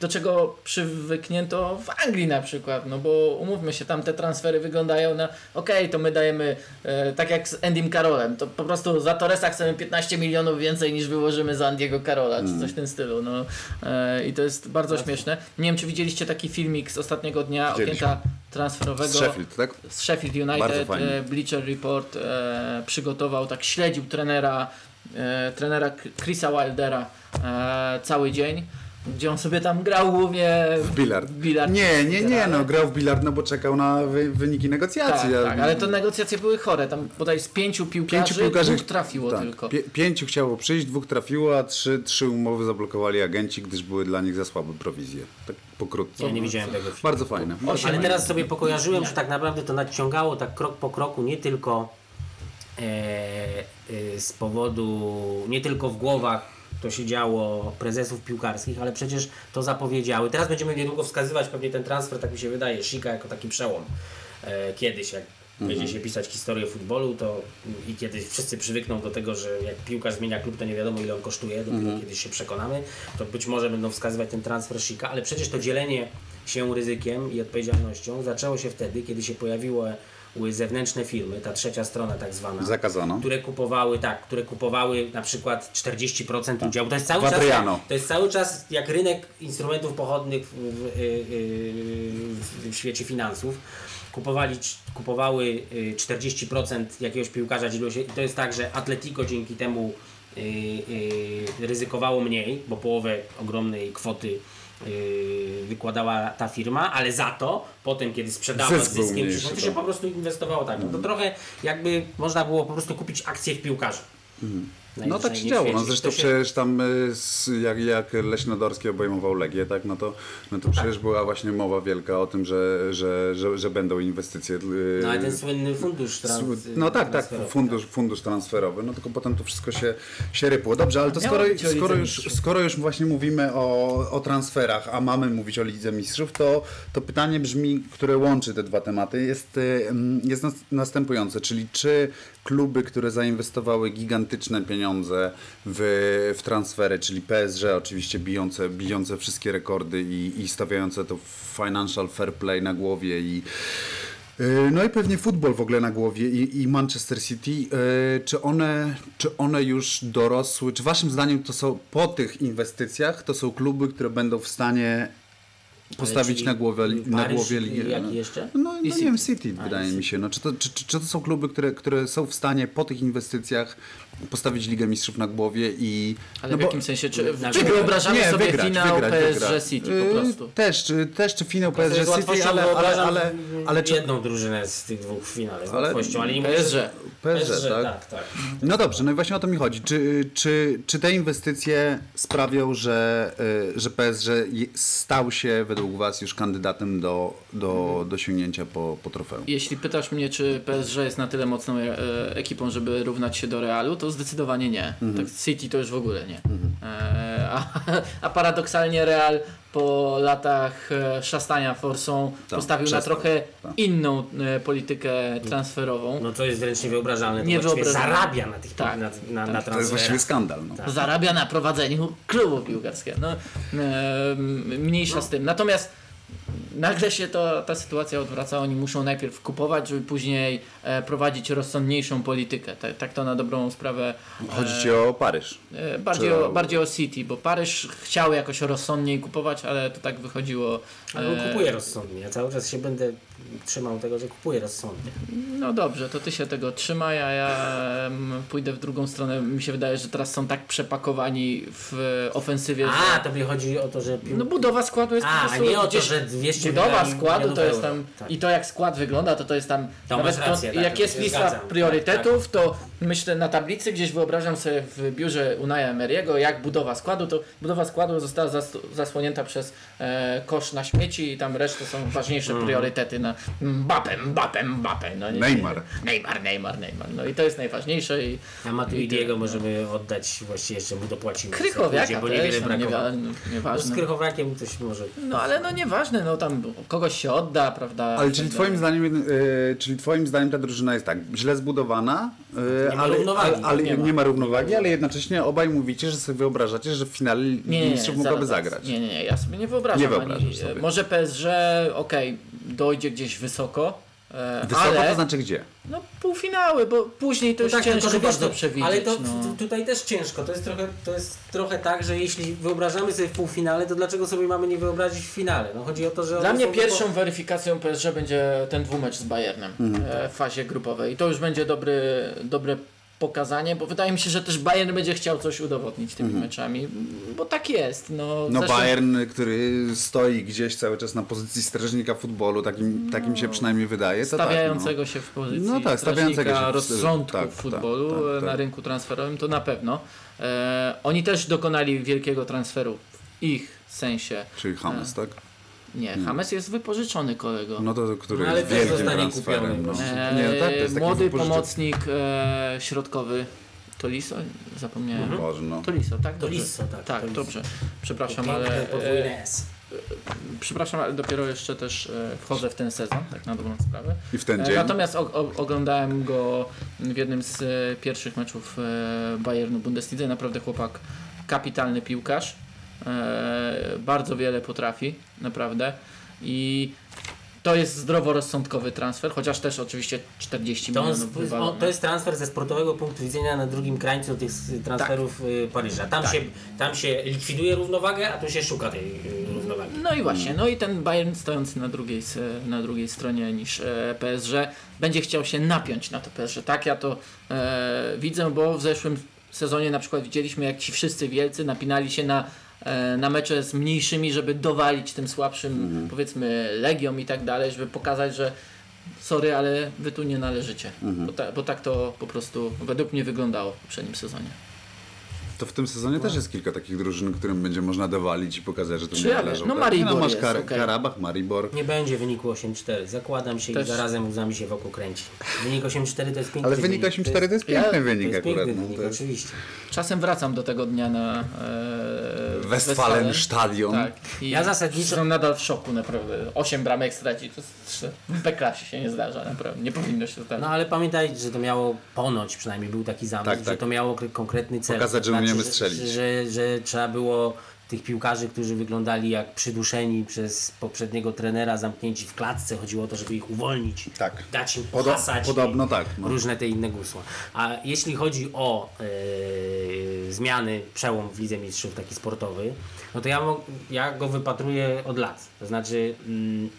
do czego przywyknięto w Anglii na przykład, no bo umówmy się, tam te transfery wyglądają na okej, to my dajemy, e, tak jak z Endym Carolem, to po prostu za Torresa chcemy 15 milionów więcej niż wyłożymy za Andiego Carola, czy coś w tym stylu, no. E, i to jest bardzo śmieszne. Nie wiem, czy widzieliście taki filmik z ostatniego dnia okienka transferowego. Z Sheffield, tak? z Sheffield United e, Bleacher Report e, przygotował, tak śledził trenera, trenera K- Chrisa Wildera e, cały dzień, gdzie on sobie tam grał głównie W bilard. w bilard. Nie, nie, nie, no grał w bilard, no bo czekał na wy, wyniki negocjacji. Tak, tak, ale to negocjacje były chore, tam bodaj z pięciu piłkarzy, Pięciu piłkarzy dwóch trafiło tak, tylko. Pię, pięciu chciało przyjść, dwóch trafiło, a trzy, trzy umowy zablokowali agenci, gdyż były dla nich za słabe prowizje. Tak pokrótce. Ja nie widziałem tego filmu. Bardzo fajne. Osiem Ale teraz sobie pokojarzyłem, że tak naprawdę to nadciągało tak krok po kroku nie tylko e, e, z powodu, nie tylko w głowach to się działo prezesów piłkarskich, ale przecież to zapowiedziały. Teraz będziemy niedługo wskazywać pewnie ten transfer, tak mi się wydaje, Sika jako taki przełom. E, kiedyś, jak będzie się pisać historię futbolu, to i kiedy wszyscy przywykną do tego, że jak piłkarz zmienia klub, to nie wiadomo ile on kosztuje, dopiero kiedyś się przekonamy, to być może będą wskazywać ten transfer Sika, ale przecież to dzielenie się ryzykiem i odpowiedzialnością zaczęło się wtedy, kiedy się pojawiły zewnętrzne firmy, ta trzecia strona tak zwana, Zakazano. które kupowały, tak, które kupowały na przykład 40% udziału. To jest cały czas, to jest cały czas jak rynek instrumentów pochodnych w, w, w, w świecie finansów. Kupowali, kupowały y, 40% jakiegoś piłkarza dzieliło się i to jest tak, że Atletico dzięki temu y, y, ryzykowało mniej, bo połowę ogromnej kwoty y, wykładała ta firma, ale za to potem, kiedy sprzedała Zysk zyskiem, mniejszy, to się po prostu inwestowało tak. No to trochę jakby można było po prostu kupić akcje w piłkarzu. No tak się działo, no zresztą się- przecież tam s- jak, jak Leśnodorskie obejmował Legię, tak, no to, no to przecież była właśnie mowa wielka o tym, że, że, że, że będą inwestycje. y, No ale ten słynny fundusz trans, No tak, tak, transferowy, fundusz, fundusz transferowy, no tylko potem to wszystko się, się rypło. Dobrze, ale to skoro, skoro, już, skoro już właśnie mówimy o, o transferach, a mamy mówić o Lidze Mistrzów, to, to pytanie brzmi, które łączy te dwa tematy, jest, mm, jest nas, następujące, czyli czy kluby, które zainwestowały gigantyczne pieniądze w, w transfery, czyli PSG oczywiście bijące, bijące wszystkie rekordy i, i stawiające to financial fair play na głowie i Yy, No i pewnie futbol w ogóle na głowie i, i Manchester City. Yy, Czy one, czy one już dorosły? Czy waszym zdaniem to są po tych inwestycjach to są kluby, które będą w stanie postawić na głowę, na Paryż głowie ligę? jaki jeszcze? No, no I nie City. wiem, City A, wydaje i mi City. się. No, czy, to, czy, czy to są kluby, które, które są w stanie po tych inwestycjach postawić Ligę Mistrzów na głowie i... Ale no w bo- jakim sensie? Czy, Na- czy wyobrażamy nie, sobie wygrać, finał wygrać, PSG wygrać. City po prostu? Też, czy, też czy finał sobie PSG City, ale, ale, ale, ale czy, jedną drużynę z tych dwóch w finale, z Ale- łatwością, ale nie PSG. PSG, tak? tak, tak. No dobrze, no i właśnie o to mi chodzi. Czy, czy, czy te inwestycje sprawią, że, y, że PSG stał się według Was już kandydatem do, do, do sięgnięcia po, po trofeum? Jeśli pytasz mnie, czy PSG jest na tyle mocną e, ekipą, żeby równać się do Realu, to zdecydowanie nie. Tak City to już w ogóle nie. E, a, a paradoksalnie Real po latach e, szastania forsą Tak, postawił na trochę tak. inną e, politykę transferową. No to jest wręcz niewyobrażalne. To Nie wyobrażalne. zarabia na tych Tak, na, na, na To jest właściwie skandal. No. Tak. zarabia na prowadzeniu klubu piłkarskiego. No, e, mniejsza z tym. Natomiast nagle się to, ta sytuacja odwraca. Oni muszą najpierw kupować, żeby później e, prowadzić rozsądniejszą politykę. Tak, tak to na dobrą sprawę. Chodzi Ci o Paryż. E, bardziej, Czy- o, bardziej o City, bo Paryż chciał jakoś rozsądniej kupować, ale to tak wychodziło. Ale e, kupuje rozsądnie. Ja cały czas się będę trzymał tego, że kupuje rozsądnie. No dobrze, to ty się tego trzymaj, a ja pójdę w drugą stronę. Mi się wydaje, że teraz są tak przepakowani w ofensywie, A, że... tobie chodzi o to, że. No budowa składu jest A, po a prostu nie o to, gdzieś- że 200 Budowa składu to jest tam Tak. i to jak skład wygląda, to to jest tam To nawet rację, tak, jak to jest się lista zgadzam. priorytetów, to myślę na tablicy gdzieś wyobrażam sobie w biurze Unaja Emery'ego jak budowa składu, to budowa składu została zas zasłonięta przez e, kosz na śmieci i tam resztę są ważniejsze Mhm. priorytety na Mbappé, Mbappé, Mbappé. No, nie, Neymar. Neymar, Neymar, Neymar. No i to jest najważniejsze i A Matuidiego możemy oddać, właściwie jeszcze mu dopłacimy. Krychowiaka bo niewiele no, brakowało. niewa- No, z nieważne. Krychowiakiem coś może... No ale no nieważne, no tam kogoś się odda, prawda? Ale czyli twoim, dalej. zdaniem, y, czyli twoim zdaniem ta drużyna jest tak źle zbudowana, y, Nie ma ale, ale, ale Nie nie, ma. ma. równowagi, ale jednocześnie obaj mówicie, że sobie wyobrażacie, że w finale Nie, mistrzów mogłaby zagrać. Nie, nie, ja sobie nie wyobrażam. Nie wyobrażasz ani, sobie. Może PSG, okej, dojdzie gdzieś wysoko, e, Wysoko ale to znaczy gdzie? no półfinały, bo później to już No tak, ciężko wiesz, bardzo to- przewidzieć. Ale to no. tutaj też ciężko. To jest, trochę, to jest trochę tak, że jeśli wyobrażamy sobie w półfinale, to dlaczego sobie mamy nie wyobrazić w finale? No chodzi o to, że Dla mnie pierwszą weryfikacją PSG będzie ten dwumecz z Bayernem Mhm. e, w fazie grupowej. I to już będzie dobry, dobre pokazanie, bo wydaje mi się, że też Bayern będzie chciał coś udowodnić tymi meczami, bo tak jest. No, Mhm. No zresztą- Bayern, który stoi gdzieś cały czas na pozycji strażnika futbolu, takim, takim się przynajmniej wydaje, to stawiającego tak, się w pozycji No tak, stawiającego się w- rozsądku tak, w futbolu tak, tak, e, na tak. rynku transferowym, to na pewno. E, oni też dokonali wielkiego transferu w ich sensie. no. Czyli Hamas, tak? Nie, James jest wypożyczony kolego. No to, który No, ale jest też wielkim zostanie kupiony No. właśnie. E, Nie, tak, to jest młody wypożyczek- pomocnik e, środkowy Toliso? Zapomniałem. Boże, no. Toliso, tak? Dobrze. Tolisso, tak, Tak, dobrze. Przepraszam, Piękne ale. E, przepraszam, ale dopiero jeszcze też e, wchodzę w ten sezon, tak na dobrą sprawę. I w ten E, dzień. Natomiast o, o, oglądałem go w jednym z e, pierwszych meczów e, Bayernu Bundeslidze. Naprawdę chłopak kapitalny piłkarz. E, bardzo wiele potrafi, naprawdę. i to jest zdroworozsądkowy transfer, chociaż też oczywiście 40 To, on, milionów wywalone. on, to jest transfer ze sportowego punktu widzenia na drugim krańcu tych transferów y, Paryża. Tam, się, tam się likwiduje równowagę, a tu się szuka tej y, równowagi. No i właśnie, no i ten Bayern stojący na drugiej, na drugiej stronie niż e, PSG będzie chciał się napiąć na to PSG. Tak ja to e, widzę, bo w zeszłym sezonie na przykład widzieliśmy jak ci wszyscy wielcy napinali się na, na mecze z mniejszymi, żeby dowalić tym słabszym powiedzmy Legiom i tak dalej, żeby pokazać, że sorry, ale wy tu nie należycie. Bo, ta, bo tak to po prostu według mnie wyglądało w poprzednim sezonie. To w tym sezonie też jest kilka takich drużyn, którym będzie można dowalić i pokazać, że to Czy nie należą. no tak? Maribor no, masz jest, Kar- okej. Karabach, Maribor. Nie będzie wyniku 8-4. Zakładam się Też. i zarazem łzami się wokół kręci. Wynik 8-4 to jest piękny Ale wynik 8-4 to jest piękny Ja- To wynik jest akurat. piękny No, wynik, to jest oczywiście. Czasem wracam do tego dnia na e, Westfalen Stadion. Tak. I Ja zasadniczo- Jestem nadal w szoku, naprawdę. Osiem bramek straci, to w B-klasie się nie zdarza, naprawdę. Nie powinno się zdarzyć. No ale pamiętaj, że to miało ponoć, przynajmniej był taki zamysł, Tak, że tak. to miało kre- konkretny cel. Pokazać, że To umiemy że, strzelić. Że, że, że trzeba było tych piłkarzy, którzy wyglądali jak przyduszeni przez poprzedniego trenera, zamknięci w klatce, chodziło o to, żeby ich uwolnić, Tak. dać im Podo- podobno tak, no. Różne te inne gusła. A jeśli chodzi o e, zmiany, przełom w Lidze Mistrzów taki sportowy, no to ja, ja go wypatruję od lat. To znaczy... Mm,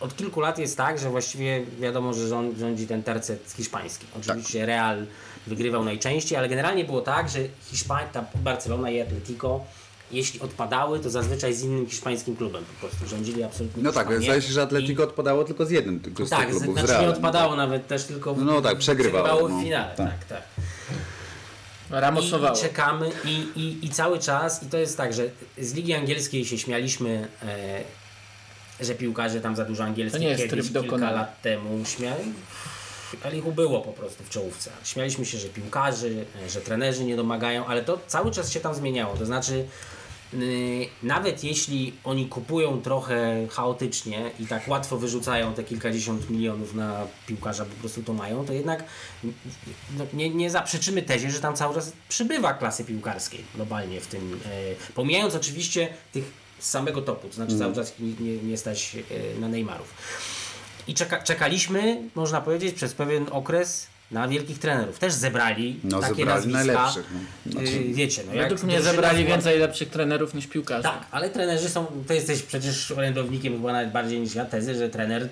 od kilku lat jest tak, że właściwie wiadomo, że rząd, rządzi ten tercet hiszpański. Oczywiście Real wygrywał najczęściej, ale generalnie było tak, że Hiszpań, ta Barcelona i Atletico, jeśli odpadały, to zazwyczaj z innym hiszpańskim klubem po prostu. Rządzili absolutnie No tak, zdaje się, że I- Atletico odpadało tylko z jednym tylko z tak, tych klubów, z znaczy nie odpadało nawet też, tylko w- No tak, przegrywało, w no. finale. Tak. Tak, tak. Ramosowało. I, i czekamy i, i, i cały czas, i to jest tak, że z Ligi Angielskiej się śmialiśmy, e, że piłkarze tam za dużo To angielskich nie jest kiedyś, tryb kilka dokonany. lat temu śmiali. Ale ich ubyło po prostu w czołówce. Śmialiśmy się, że piłkarzy, że trenerzy nie domagają, ale to cały czas się tam zmieniało. To znaczy, yy, nawet jeśli oni kupują trochę chaotycznie i tak łatwo wyrzucają te kilkadziesiąt milionów na piłkarza, po prostu to mają, to jednak no, nie, nie zaprzeczymy tezie, że tam cały czas przybywa klasy piłkarskiej globalnie w tym. E, pomijając oczywiście tych z samego topu, to znaczy cały czas nie, nie, stać e, na Neymarów. I czeka, czekaliśmy, można powiedzieć, przez pewien okres na wielkich trenerów. Też zebrali No, takie zebrali nazwiska. najlepszych, no. Znaczy- Yy, wiecie, no jak Według mnie zebrali więcej lepszych trenerów niż piłkarzy. Tak, ale trenerzy są, to jesteś przecież orędownikiem chyba nawet bardziej niż ja tezy, że trener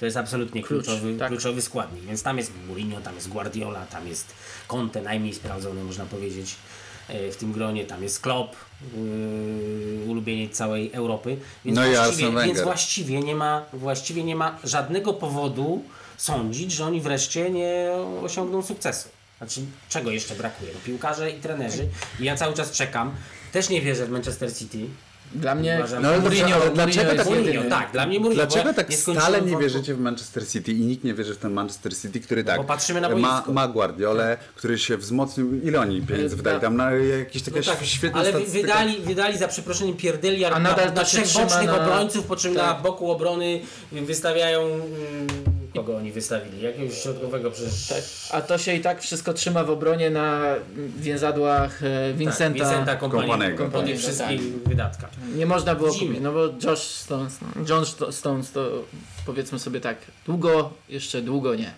to jest absolutnie Klucz, kluczowy, tak. kluczowy składnik. Więc tam jest Mourinho, tam jest Guardiola, tam jest Conte, najmniej sprawdzony można powiedzieć w tym gronie, tam jest Klopp, yy, ulubieniec całej Europy. Więc, No właściwie, więc właściwie nie ma, właściwie nie ma żadnego powodu sądzić, że oni wreszcie nie osiągną sukcesu. Znaczy, czego jeszcze brakuje? No, piłkarze i trenerzy. I ja cały czas czekam. Też nie wierzę w Manchester City. Dla mnie Uważam, No ale Mourinho, ale Mourinho dlaczego jest tak Mourinho, tak, dla mnie Mourinho. Dlaczego tak nie stale nie wierzycie w Manchester City i nikt nie wierzy w ten Manchester City, który tak popatrzymy na ma, ma Guardiolę, który się wzmocnił, ile oni pieniędzy wydali? da- Tam na jakieś takie No tak, świetne ale wydali, wydali za przeproszeniem pierdyliard A na, nadal na się trzech bocznych na- obrońców, po czym na Tak. boku obrony wystawiają... mm, Kogo oni wystawili? Jakiegoś środkowego przecież... Tak. A to się i tak wszystko trzyma w obronie na więzadłach Vincenta. Tak, Vincenta Kompaniego. Po tak. tych wszystkich wydatkach. Nie można było kupić, no bo Josh Stones, no, John Sto- Stones to powiedzmy sobie tak, długo, jeszcze długo nie.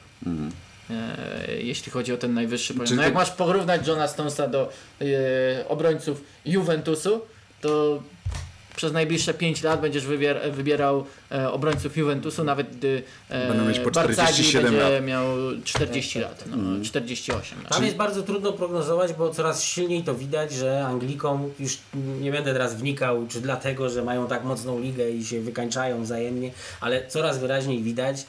E, jeśli chodzi o ten najwyższy poziom. Czyli No jak to- masz porównać Johna Stonesa do e, obrońców Juventusu, to przez najbliższe 5 lat będziesz wybier- wybierał e, obrońców Juventusu, nawet gdy e, Będą mieć po Barzagli 47 będzie lat. miał 40 lat, no, 48. No. Tam jest bardzo trudno prognozować, bo coraz silniej to widać, że Anglikom, już nie będę teraz wnikał, czy dlatego, że mają tak mocną ligę i się wykańczają wzajemnie, ale coraz wyraźniej widać,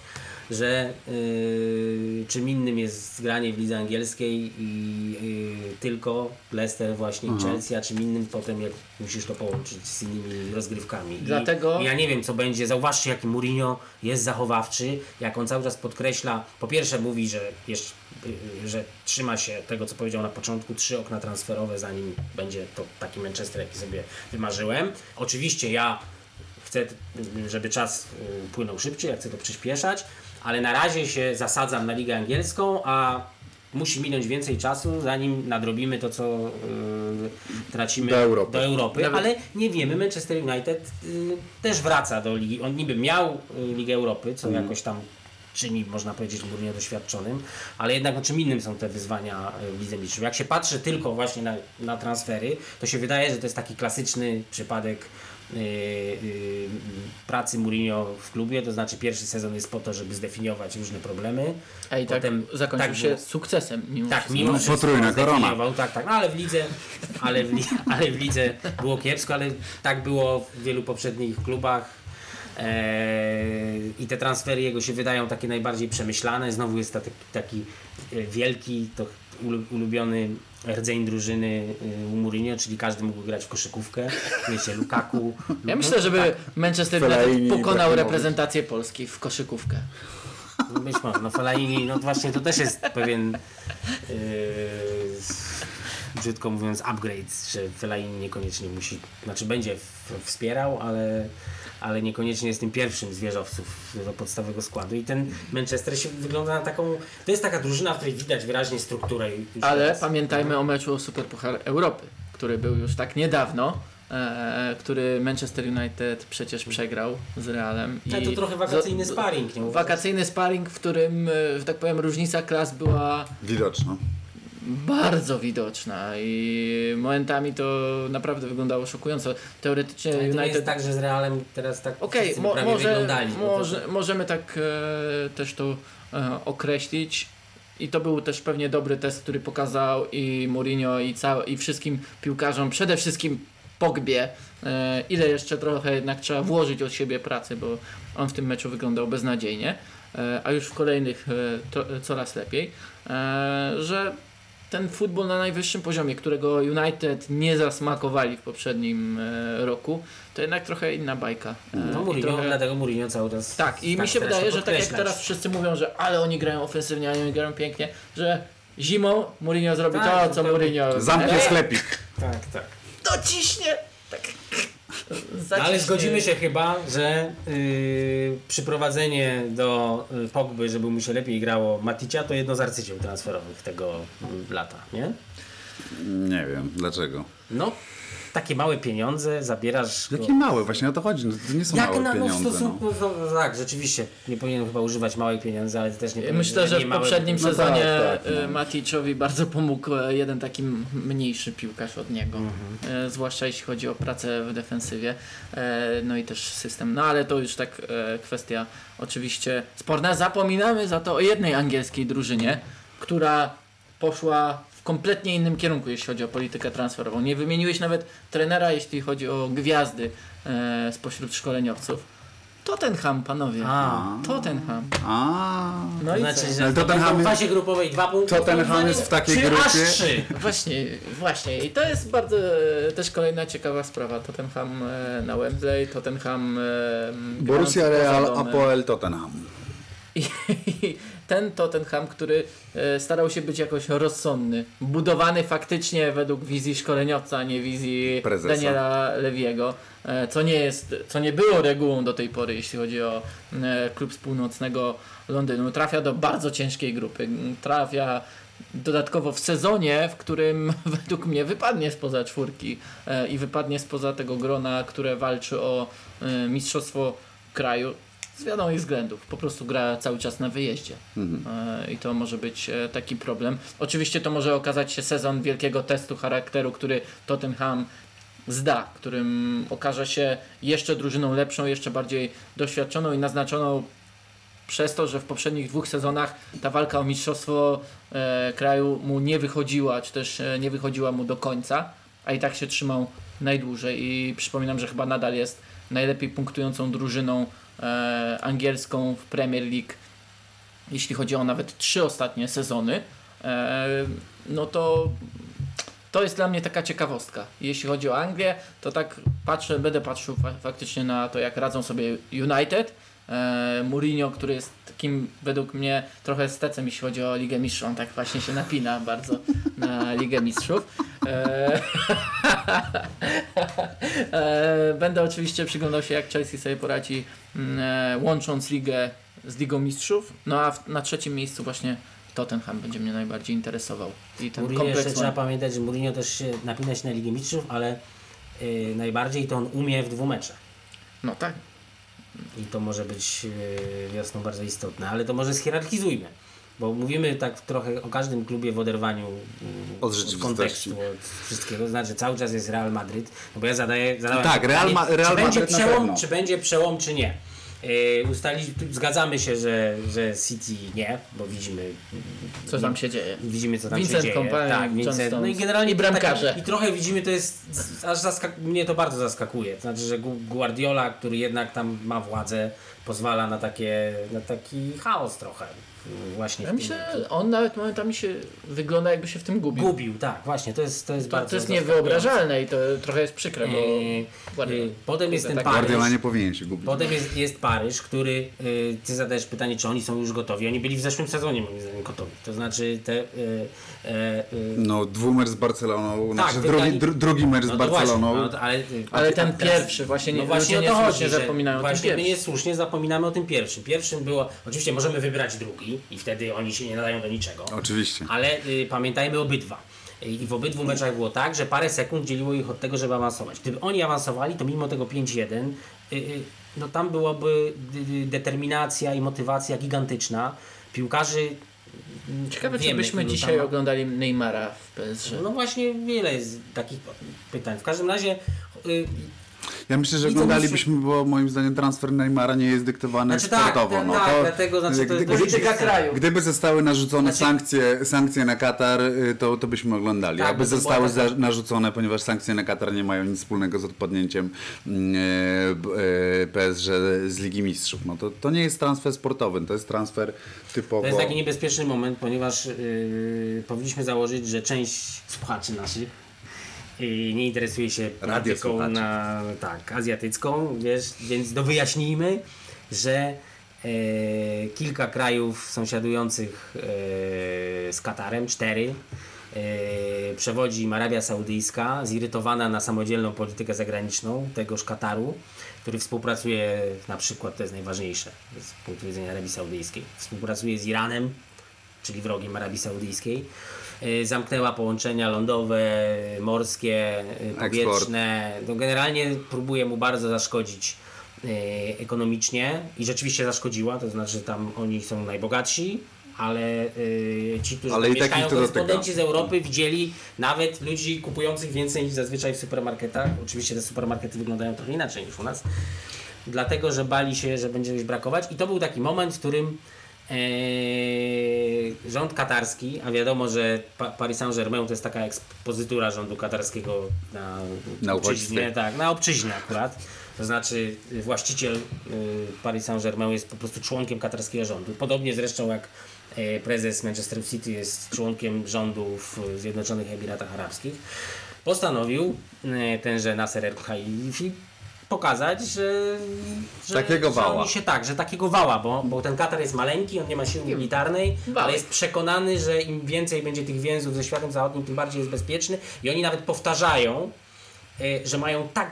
że yy, czym innym jest granie w lidze angielskiej i yy, tylko Leicester właśnie i Chelsea, a czym innym potem jak musisz to połączyć z innymi rozgrywkami. Dlatego- I ja nie wiem co będzie, zauważcie jaki Mourinho jest zachowawczy, jak on cały czas podkreśla, po pierwsze mówi, że jeszcze y, że trzyma się tego, co powiedział na początku, trzy okna transferowe, zanim będzie to taki Manchester, jaki sobie wymarzyłem. Oczywiście ja chcę, y, żeby czas y, płynął szybciej, ja chcę to przyspieszać, ale na razie się zasadzam na Ligę Angielską, a musi minąć więcej czasu, zanim nadrobimy to, co yy, tracimy Do Europy. do Europy. Nawet- Ale nie wiemy, Manchester United yy, też wraca do ligi. On niby miał yy, Ligę Europy, co Mhm. jakoś tam czyni, można powiedzieć, Mourinho doświadczonym, ale jednak o czym innym są te wyzwania yy, w Lidze Mistrzów. Jak się patrzy tylko właśnie na, na transfery, to się wydaje, że to jest taki klasyczny przypadek pracy Mourinho w klubie, to znaczy pierwszy sezon jest po to, żeby zdefiniować różne problemy. A i tak Potem zakończył tak się sukcesem. Mimo Tak, mimo No, wszystko potrójna korona. zdefiniował, Tak, tak, no ale w lidze, ale w, li, ale w lidze było kiepsko, ale tak było w wielu poprzednich klubach. Eee, I te transfery jego się wydają takie najbardziej przemyślane. Znowu jest taki, taki e, wielki, to ulubiony rdzeń drużyny u Mourinho, czyli każdy mógł grać w koszykówkę. Wiecie, Lukaku. Ja myślę, żeby Manchester Fellaini, United pokonał reprezentację Polski w koszykówkę. No być może, no Fellaini, no właśnie to też jest pewien yy, brzydko mówiąc upgrade, że Fellaini niekoniecznie musi, znaczy będzie wspierał, ale, ale niekoniecznie jest tym pierwszym z wieżowców do podstawowego składu i ten Manchester się wygląda na taką, to jest taka drużyna, w której widać wyraźnie strukturę Ale teraz. pamiętajmy o meczu o Superpuchar Europy, który był już tak niedawno, e, który Manchester United przecież przegrał z Realem. Ale to trochę wakacyjny sparring, nie? Wakacyjny sparring, w którym, e, że tak powiem, różnica klas była Widoczno. Bardzo widoczna i momentami to naprawdę wyglądało szokująco. Teoretycznie Ale to United jest tak, że z Realem teraz tak wszyscy mo- może, bo to- może, możemy tak e, też to e, określić. I to był też pewnie dobry test, który pokazał i Mourinho i, cał, i wszystkim piłkarzom, przede wszystkim Pogbie, e, ile jeszcze trochę jednak trzeba włożyć od siebie pracy, bo on w tym meczu wyglądał beznadziejnie, e, a już w kolejnych e, to, coraz lepiej, e, że ten futbol na najwyższym poziomie, którego United nie zasmakowali w poprzednim e, roku, to jednak trochę inna bajka. E, No Mourinho, trochę- dlatego Mourinho cały czas tak, i mi się wydaje, że tak jak teraz wszyscy mówią, że ale oni grają ofensywnie, ale oni grają pięknie, że zimą Mourinho zrobi Tak, to, co to- Mourinho Zamknie e, sklepik. Tak, tak. dociśnie! Tak. No, Zaciśnie. ale zgodzimy się chyba, że yy, przyprowadzenie do y, Pogby, żeby mu się lepiej grało Maticia, to jedno z arcydzieł transferowych tego lata, nie? Nie wiem, dlaczego. No, takie małe pieniądze, zabierasz go... Jakie małe, właśnie o to chodzi. No, to nie są Jak małe na no, pieniądze. No. stosunku, no. tak, rzeczywiście, nie powinien chyba używać małych pieniędzy, ale też nie powinien Myślę, że w małe- poprzednim No sezonie tak, tak, no. e, Maticzowi bardzo pomógł e, jeden taki mniejszy piłkarz od niego. Mhm. E, Zwłaszcza jeśli chodzi o pracę w defensywie. E, No i też system. No ale to już tak kwestia oczywiście sporna. Zapominamy za to o jednej angielskiej drużynie, która poszła kompletnie innym kierunku, jeśli chodzi o politykę transferową. Nie wymieniłeś nawet trenera, jeśli chodzi o gwiazdy e, spośród szkoleniowców. Tottenham, panowie. A. Tottenham. A, No To i znaczy, co? Ale w Tottenham jest- fazie grupowej dwa punkty. Tottenham jest w takiej czy grupie- aż trzy. Właśnie, właśnie. I to jest bardzo e, też kolejna ciekawa sprawa. Tottenham e, na Wembley, Tottenham. E, Borussia grający poza Real, domem. Apoel, Tottenham. I ten Tottenham, który e, starał się być jakoś rozsądny, budowany faktycznie według wizji szkoleniowca, a nie wizji Prezesa. Daniela Lewiego, e, co nie jest, co nie było regułą do tej pory, jeśli chodzi o e, klub z północnego Londynu. Trafia do bardzo ciężkiej grupy. Trafia dodatkowo w sezonie, w którym według mnie wypadnie spoza czwórki i wypadnie spoza tego grona, które walczy o mistrzostwo kraju. Z wiadomych względów. Po prostu gra cały czas na wyjeździe. E, I to może być e, taki problem. Oczywiście to może okazać się sezon wielkiego testu charakteru, który Tottenham zda, którym okaże się jeszcze drużyną lepszą, jeszcze bardziej doświadczoną i naznaczoną przez to, że w poprzednich dwóch sezonach ta walka o mistrzostwo e, kraju mu nie wychodziła, czy też nie wychodziła mu do końca, a i tak się trzymał najdłużej i przypominam, że chyba nadal jest najlepiej punktującą drużyną angielską w Premier League, jeśli chodzi o nawet trzy ostatnie sezony, e, no to to jest dla mnie taka ciekawostka. Jeśli chodzi o Anglię, to tak patrzę, będę patrzył fa- faktycznie na to, jak radzą sobie United. E, Mourinho, który jest takim według mnie trochę stecem, jeśli chodzi o Ligę Mistrzów. On tak właśnie się napina bardzo na Ligę Mistrzów. E, e, będę oczywiście przyglądał się, jak Chelsea sobie poradzi, mm, łącząc ligę z Ligą Mistrzów. No a na trzecim miejscu właśnie Tottenham będzie mnie najbardziej interesował. I ten Mourinho jeszcze kompleks trzeba ma... pamiętać, że Mourinho też się napina się na Ligę Mistrzów, ale y, najbardziej to on umie w dwumeczach. No tak. I to może być y, wiosną bardzo istotne, ale to może schierarchizujmy. Bo mówimy tak trochę o każdym klubie w oderwaniu y, Od rzeczywistości. kontekstu, od wszystkiego. Znaczy cały czas jest Real Madryt. No bo ja zadaję, zadałem Tak, Real pytanie, Ma- Real czy, będzie Madryt na przełom, czy będzie przełom, czy nie. Yy, zgadzamy się, że, że City nie, bo widzimy Co tam się dzieje? Widzimy, co tam Vincent się dzieje. Kompany, tak, Vincent. No i generalnie I bramkarze. I trochę widzimy, to jest, aż zaskak- mnie to bardzo zaskakuje. To znaczy, że Gu- Guardiola, który jednak tam ma władzę, pozwala na, takie, na taki chaos trochę. Właśnie Ja myślę, on nawet momentami się wygląda jakby się w tym gubił. Gubił, tak, właśnie, to jest, to jest To, bardzo to jest niewyobrażalne i to trochę jest przykre, bo Eee, eee, potem jest ten tak- Paryż. Guardiola nie powinien się gubić. Potem jest, jest Paryż, który, y, ty zadajesz pytanie, czy oni są już gotowi. Oni byli w zeszłym sezonie moim zdaniem gotowi. To znaczy te... Y, No, dwumer z Barceloną, Tak, znaczy drugi, dru, drugi mecz z no Barceloną. Właśnie, no, ale, y, Ale ten a teraz- pierwszy, właśnie nie, No właśnie o niesłusznie chodzi, że zapominają o tym właśnie my pierwszym. niesłusznie zapominamy o tym pierwszym. Pierwszym było, oczywiście możemy wybrać drugi i wtedy oni się nie nadają do niczego, Oczywiście. ale y, pamiętajmy obydwa. I w obydwu meczach było tak, że parę sekund dzieliło ich od tego, żeby awansować. Gdyby oni awansowali, to mimo tego 5-1, y, y, no tam byłaby y, y, determinacja i motywacja gigantyczna. Piłkarzy Ciekawe, czy wiemy, byśmy ilu tam dzisiaj oglądali Neymara w PSG. No właśnie wiele jest takich pytań. W każdym razie y, Ja myślę, że I oglądalibyśmy, bo moim zdaniem transfer Neymara nie jest dyktowany Znaczy tak, sportowo. tak, no, tak, to, dlatego, znaczy, to jest polityka kraju. Gdyby zostały narzucone Znaczy- sankcje, sankcje na Katar, y, to, to byśmy oglądali. Tak, Aby zostały za, narzucone, ponieważ sankcje na Katar nie mają nic wspólnego z odpadnięciem e, e, PSG z Ligi Mistrzów. No to, to nie jest transfer sportowy, to jest transfer typowo... To jest taki niebezpieczny moment, ponieważ yy, powinniśmy założyć, że część słuchaczy naszych yy, nie interesuje się polityką na tak, azjatycką, wiesz, więc do wyjaśnijmy, że yy, kilka krajów sąsiadujących yy, z Katarem, cztery, yy, przewodzi im Arabia Saudyjska, zirytowana na samodzielną politykę zagraniczną tegoż Kataru, który współpracuje na przykład, to jest najważniejsze z punktu widzenia Arabii Saudyjskiej, współpracuje z Iranem, czyli wrogiem Arabii Saudyjskiej. Y, Zamknęła połączenia lądowe, morskie, y, powietrzne. No generalnie próbuje mu bardzo zaszkodzić y, ekonomicznie i rzeczywiście zaszkodziła, to znaczy tam oni są najbogatsi, ale y, ci, którzy Ale i mieszkają, korespondenci z Europy widzieli nawet ludzi kupujących więcej niż zazwyczaj w supermarketach. Oczywiście te supermarkety wyglądają trochę inaczej niż u nas. Dlatego, że bali się, że będzie coś brakować. I to był taki moment, w którym rząd katarski, a wiadomo, że pa Paris Saint-Germain to jest taka ekspozytura rządu katarskiego na, Na obczyźnie, tak, na obczyźnie akurat. To znaczy y, właściciel y, Paris Saint-Germain jest po prostu członkiem katarskiego rządu. Podobnie zresztą jak e, prezes Manchester City jest członkiem rządu w Zjednoczonych Emiratach Arabskich. Postanowił e, tenże Nasser El-Khalifi pokazać, że, że, Takiego że wała. oni się tak, że takiego wała, bo, bo ten Katar jest maleńki, on nie ma siły militarnej, Wałek. ale jest przekonany, że im więcej będzie tych więzów ze światem zachodnim, tym bardziej jest bezpieczny i oni nawet powtarzają, e, że mają tak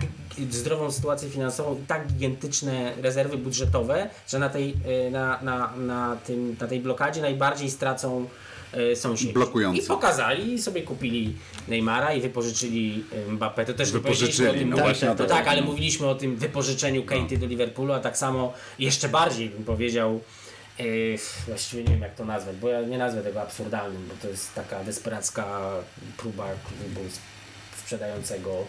zdrową sytuację finansową i tak gigantyczne rezerwy budżetowe, że na tej, e, na, na, na, tym, na tej blokadzie najbardziej stracą e, sąsiedzi. Blokujący. I pokazali, i sobie kupili Neymara i wypożyczyli e, Mbappé. To też Wypożyczyli, o tym, no tak, właśnie to tak, ale mówiliśmy o tym wypożyczeniu Katy do Liverpoolu, a tak samo jeszcze bardziej bym powiedział, e, właściwie nie wiem jak to nazwać, bo ja nie nazwę tego absurdalnym, bo to jest taka desperacka próba klubu sprzedającego,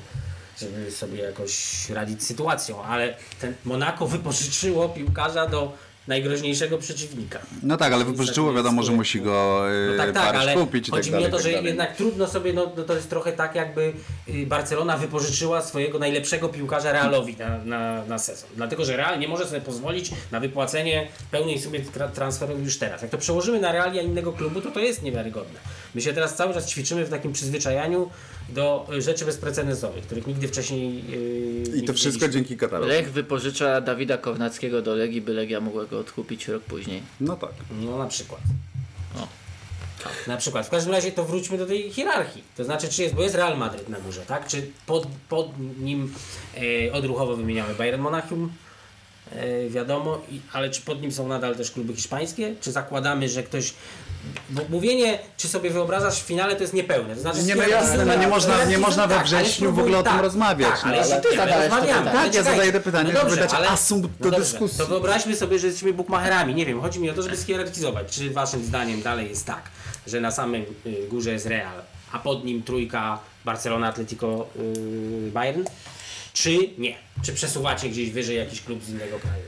żeby sobie jakoś radzić z sytuacją, ale ten Monaco wypożyczyło piłkarza do najgroźniejszego przeciwnika. No tak, ale wypożyczyło, wiadomo, że musi go No tak, tak, Paryż ale kupić i tak chodzi mi o to, tak że dalej. jednak trudno sobie, no, no to jest trochę tak jakby y, Barcelona wypożyczyła swojego najlepszego piłkarza Realowi na, na, na sezon. Dlatego, że Real nie może sobie pozwolić na wypłacenie pełnej sumy tra- transferowej już teraz. Jak to przełożymy na realia innego klubu, to to jest niewiarygodne. My się teraz cały czas ćwiczymy w takim przyzwyczajaniu do y, rzeczy bezprecedensowych, których nigdy wcześniej yy, I to wszystko dzięki Katarowi. Lech wypożycza Dawida Kownackiego do Legii, by Legia mogła go odkupić rok później. No tak. No na przykład. O. Na przykład. W każdym razie to wróćmy do tej hierarchii. To znaczy, czy jest, bo jest Real Madryt na górze, tak? Czy pod, pod nim e, odruchowo wymieniamy Bayern Monachium, e, wiadomo, i, ale czy pod nim są nadal też kluby hiszpańskie? Czy zakładamy, że ktoś... Bo mówienie, czy sobie wyobrażasz w finale, to jest niepełne. To znaczy, Nie, no jasne, no nie można- nie można we tak, wrześniu w spróbuj- ogóle o tym tak, rozmawiać, Tak, no, ale, ale ty zadałeś to pytanie. Tak, ja zadaję to pytanie, no żeby dobrze, dać ale, asumpt do no dobrze, dyskusji. To wyobraźmy sobie, że jesteśmy bukmacherami. Nie wiem, chodzi mi o to, żeby schierarchizować. Czy waszym zdaniem dalej jest tak, że na samym y, górze jest Real, a pod nim trójka Barcelona, Atletico, y, Bayern? Czy nie? Czy przesuwacie gdzieś wyżej jakiś klub z innego kraju?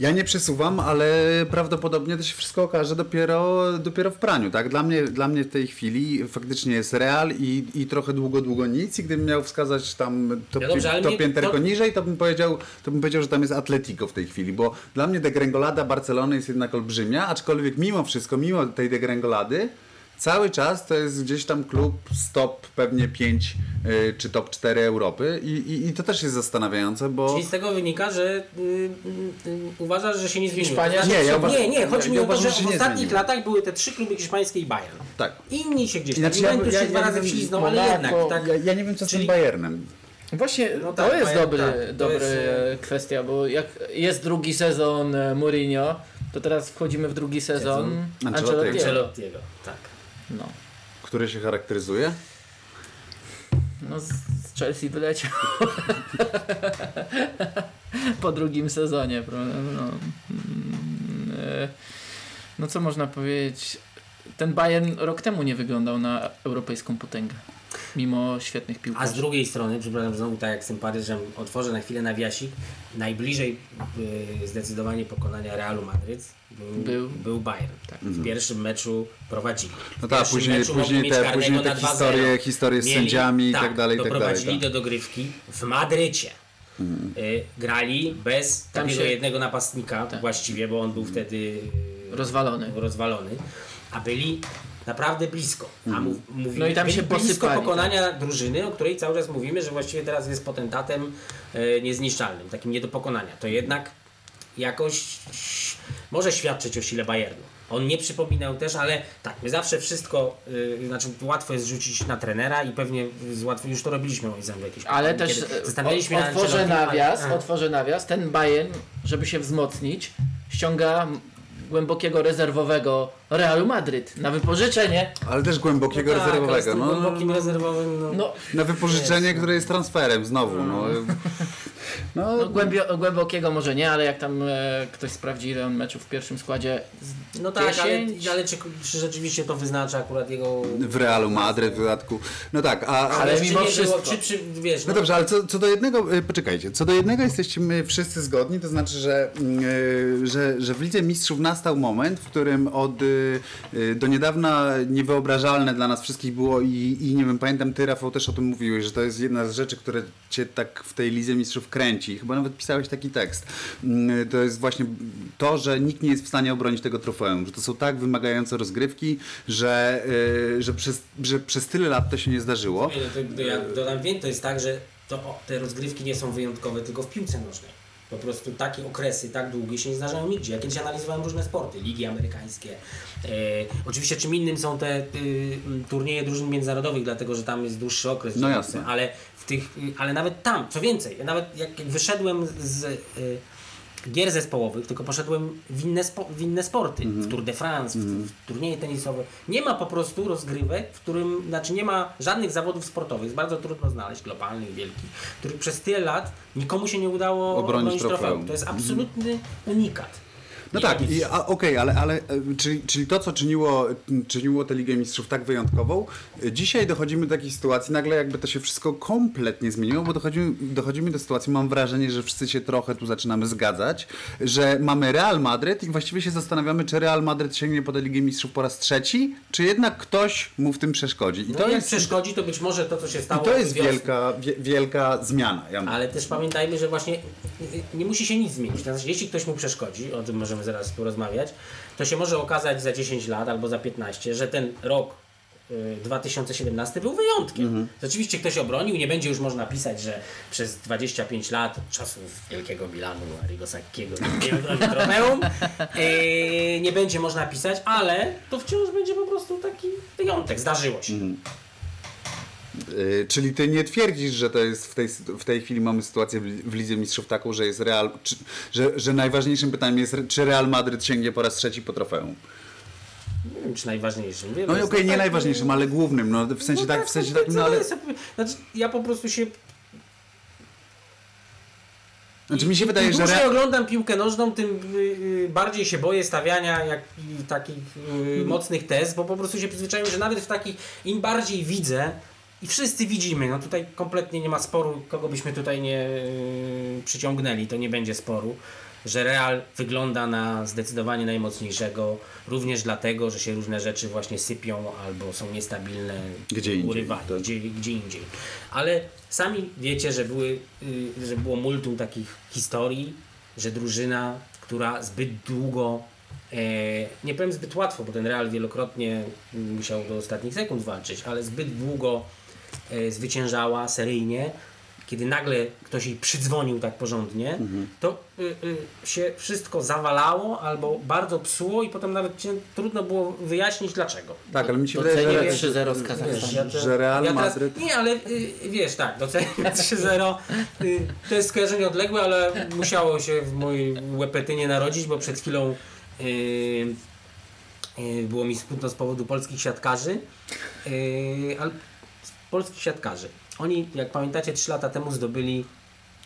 Ja nie przesuwam, ale prawdopodobnie to się wszystko okaże dopiero, dopiero w praniu, tak? Dla mnie, dla mnie w tej chwili faktycznie jest Real i, i trochę długo, długo nic i gdybym miał wskazać tam to, No dobrze, to pięterko to- niżej, to bym, powiedział, to bym powiedział, że tam jest Atletico w tej chwili, bo dla mnie degrengolada Barcelony jest jednak olbrzymia, aczkolwiek mimo wszystko, mimo tej degrengolady, Cały czas to jest gdzieś tam klub z top pewnie 5 y, czy top 4 Europy i, i, i to też jest zastanawiające, bo... Czyli z tego wynika, że y, y, y, uważasz, że się nie zmieniło. Hiszpania- znaczy, Nie, ja uważam- nie, nie, chodzi ja mi o to, że w ostatnich latach były te trzy kluby hiszpańskie i Bayern. Tak. Inni się gdzieś tam, ja- Juventus ja- się dwa ja nie razy wiem, wśliznął, ale jednak. Tak, Ja, ja nie wiem co z Czyli- tym Bayernem. Właśnie No tak, to jest Bayern, dobry, tak, dobry jest, kwestia, bo jak jest drugi sezon e, Mourinho, to teraz wchodzimy w drugi sezon Sezon Ancelottiego. Ancelottiego, tak. No. Który się charakteryzuje? no z, z Chelsea wyleciał po drugim sezonie. prawda? No, Mm, e, no co można powiedzieć? Ten Bayern rok temu nie wyglądał na europejską potęgę. Mimo świetnych A z piłkarzy. drugiej strony, przepraszam, znowu tak jak z tym Paryżem, otworzę na chwilę nawiasik, najbliżej y, zdecydowanie pokonania Realu Madryt był, Był. był, Bayern. Tak. W pierwszym meczu prowadzili. W No tak, później, później te, później te na 2-0. historie, historie z Mieli- sędziami i tak dalej, i tak dalej. doprowadzili Tak. do dogrywki w Madrycie. Y, grali bez Tam takiego się- jednego napastnika Tak. właściwie, bo on był wtedy y, Rozwalony. rozwalony, a byli naprawdę blisko. A mów, mówimy, No i tam się blisko posypali, pokonania drużyny, o której cały czas mówimy, że właściwie teraz jest potentatem e, niezniszczalnym, takim nie do pokonania. To jednak jakoś może świadczyć o sile Bayernu. On nie przypominał też, ale tak, my zawsze wszystko, y, znaczy łatwo jest rzucić na trenera i pewnie z łatwo, już to robiliśmy moim zdaniem jakieś Ale też e, zastanawialiśmy otworzę ale- nawias, otworzę nawias. Ten Bayern, żeby się wzmocnić, ściąga głębokiego rezerwowego Realu Madryt na wypożyczenie. Ale też głębokiego No tak, rezerwowego. No, głębokim rezerwowym, no, No, na wypożyczenie, które jest transferem znowu. No, no, no głębio, głębokiego może nie, ale jak tam e, ktoś sprawdzi ile on meczów w pierwszym składzie z No tak, ale, 10, ale czy, czy rzeczywiście to wyznacza akurat jego... w Realu Madryt w dodatku. No tak, a, Ale czy mimo wszystko. Było, czy, czy, wiesz, No dobrze, ale co, co do jednego, y, poczekajcie, co do jednego jesteśmy wszyscy zgodni, to znaczy, że, y, że, że w Lidze Mistrzów nastał moment, w którym od y, do niedawna niewyobrażalne dla nas wszystkich było i, i nie wiem, pamiętam ty Rafał też o tym mówiłeś, że to jest jedna z rzeczy, które cię tak w tej Lidze Mistrzów kręci. Chyba nawet pisałeś taki tekst. Y, To jest właśnie to, że nikt nie jest w stanie obronić tego trofeum, że to są tak wymagające rozgrywki, że, y, że, przez, że przez tyle lat to się nie zdarzyło. No ja dodam więcej, to jest tak, że to, te rozgrywki nie są wyjątkowe tylko w piłce nożnej. Po prostu takie okresy tak długie się nie zdarzają nigdzie. Ja kiedyś analizowałem różne sporty, ligi amerykańskie. E, oczywiście czym innym są te y, turnieje drużyn międzynarodowych, dlatego że tam jest dłuższy okres. No jasne. Ale, tych, y, ale nawet tam, co więcej, ja nawet jak wyszedłem z y, gier zespołowych, tylko poszedłem w inne, spo, w inne sporty, w Tour de France, w, w turnieje tenisowe. Nie ma po prostu rozgrywek, w którym, znaczy nie ma żadnych zawodów sportowych, jest bardzo trudno znaleźć, globalnych, wielkich, których przez tyle lat nikomu się nie udało Obronić obronić, trofeum. trofeum. To jest absolutny unikat. No tak, okej, ale, ale e, czyli, czyli to, co czyniło, czyniło tę Ligę Mistrzów tak wyjątkową, dzisiaj dochodzimy do takiej sytuacji, nagle jakby to się wszystko kompletnie zmieniło, bo dochodzimy, dochodzimy do sytuacji, mam wrażenie, że wszyscy się trochę tu zaczynamy zgadzać, że mamy Real Madryt i właściwie się zastanawiamy, czy Real Madryt sięgnie po tę Ligę Mistrzów po raz trzeci, czy jednak ktoś mu w tym przeszkodzi. I No to jak jest, przeszkodzi, to być może to, co się stało i to jest wielka, wie, wielka zmiana. Ja. Ale też pamiętajmy, że właśnie nie musi się nic zmienić. To znaczy, jeśli ktoś mu przeszkodzi, o tym możemy zaraz porozmawiać, to się może okazać za 10 lat albo za 15, że ten rok y, 2017 był wyjątkiem. Rzeczywiście ktoś obronił, nie będzie już można pisać, że przez 25 lat czasów Wielkiego Milanu, Arrigo Sacchiego nie obronił trofeum, y, nie będzie można pisać, ale to wciąż będzie po prostu taki wyjątek. Zdarzyło się. Yy, czyli ty nie twierdzisz, że to jest w tej, w tej chwili mamy sytuację w, Lidze Mistrzów taką, że jest Real, czy, że, że najważniejszym pytaniem jest, czy Real Madryt sięgnie po raz trzeci po trofeum? Nie wiem, czy najważniejszym. Wiem, No okej, nie tak- najważniejszym, ale głównym, no w sensie No tak, w sensie no co ale... jest? Znaczy, ja po prostu się Znaczy mi się wydaje, Im że... dłużej oglądam piłkę nożną, tym y, y, bardziej się boję stawiania jak, y, takich y, mocnych tez, bo po prostu się przyzwyczaiłem, że nawet w takich, im bardziej widzę i wszyscy widzimy, no tutaj kompletnie nie ma sporu, kogo byśmy tutaj nie y, przyciągnęli, to nie będzie sporu, że Real wygląda na zdecydowanie najmocniejszego, również dlatego, że się różne rzeczy właśnie sypią albo są niestabilne, Gdzie indziej, tak. gdzie, gdzie indziej. Ale sami wiecie, że, były, y, że było multum takich historii, że drużyna, która zbyt długo, e, nie powiem zbyt łatwo, bo ten Real wielokrotnie musiał do ostatnich sekund walczyć, ale zbyt długo zwyciężała seryjnie, kiedy nagle ktoś jej przydzwonił tak porządnie, Mhm. to y, y, się wszystko zawalało albo bardzo psuło i potem nawet cię, trudno było wyjaśnić dlaczego. tak, ale mi się wydaje, Docenię że... 3-0 z Wiesz, Kazachstanu. ja te- Że Real ja teraz, Madryt- Nie, ale y, wiesz, tak, doceniam 3-0. Y, to jest skojarzenie odległe, ale musiało się w mojej łepetynie narodzić, bo przed chwilą y, y, było mi smutno z powodu polskich siatkarzy. Y, ale polskich siatkarzy. Oni, jak pamiętacie, 3 lata temu zdobyli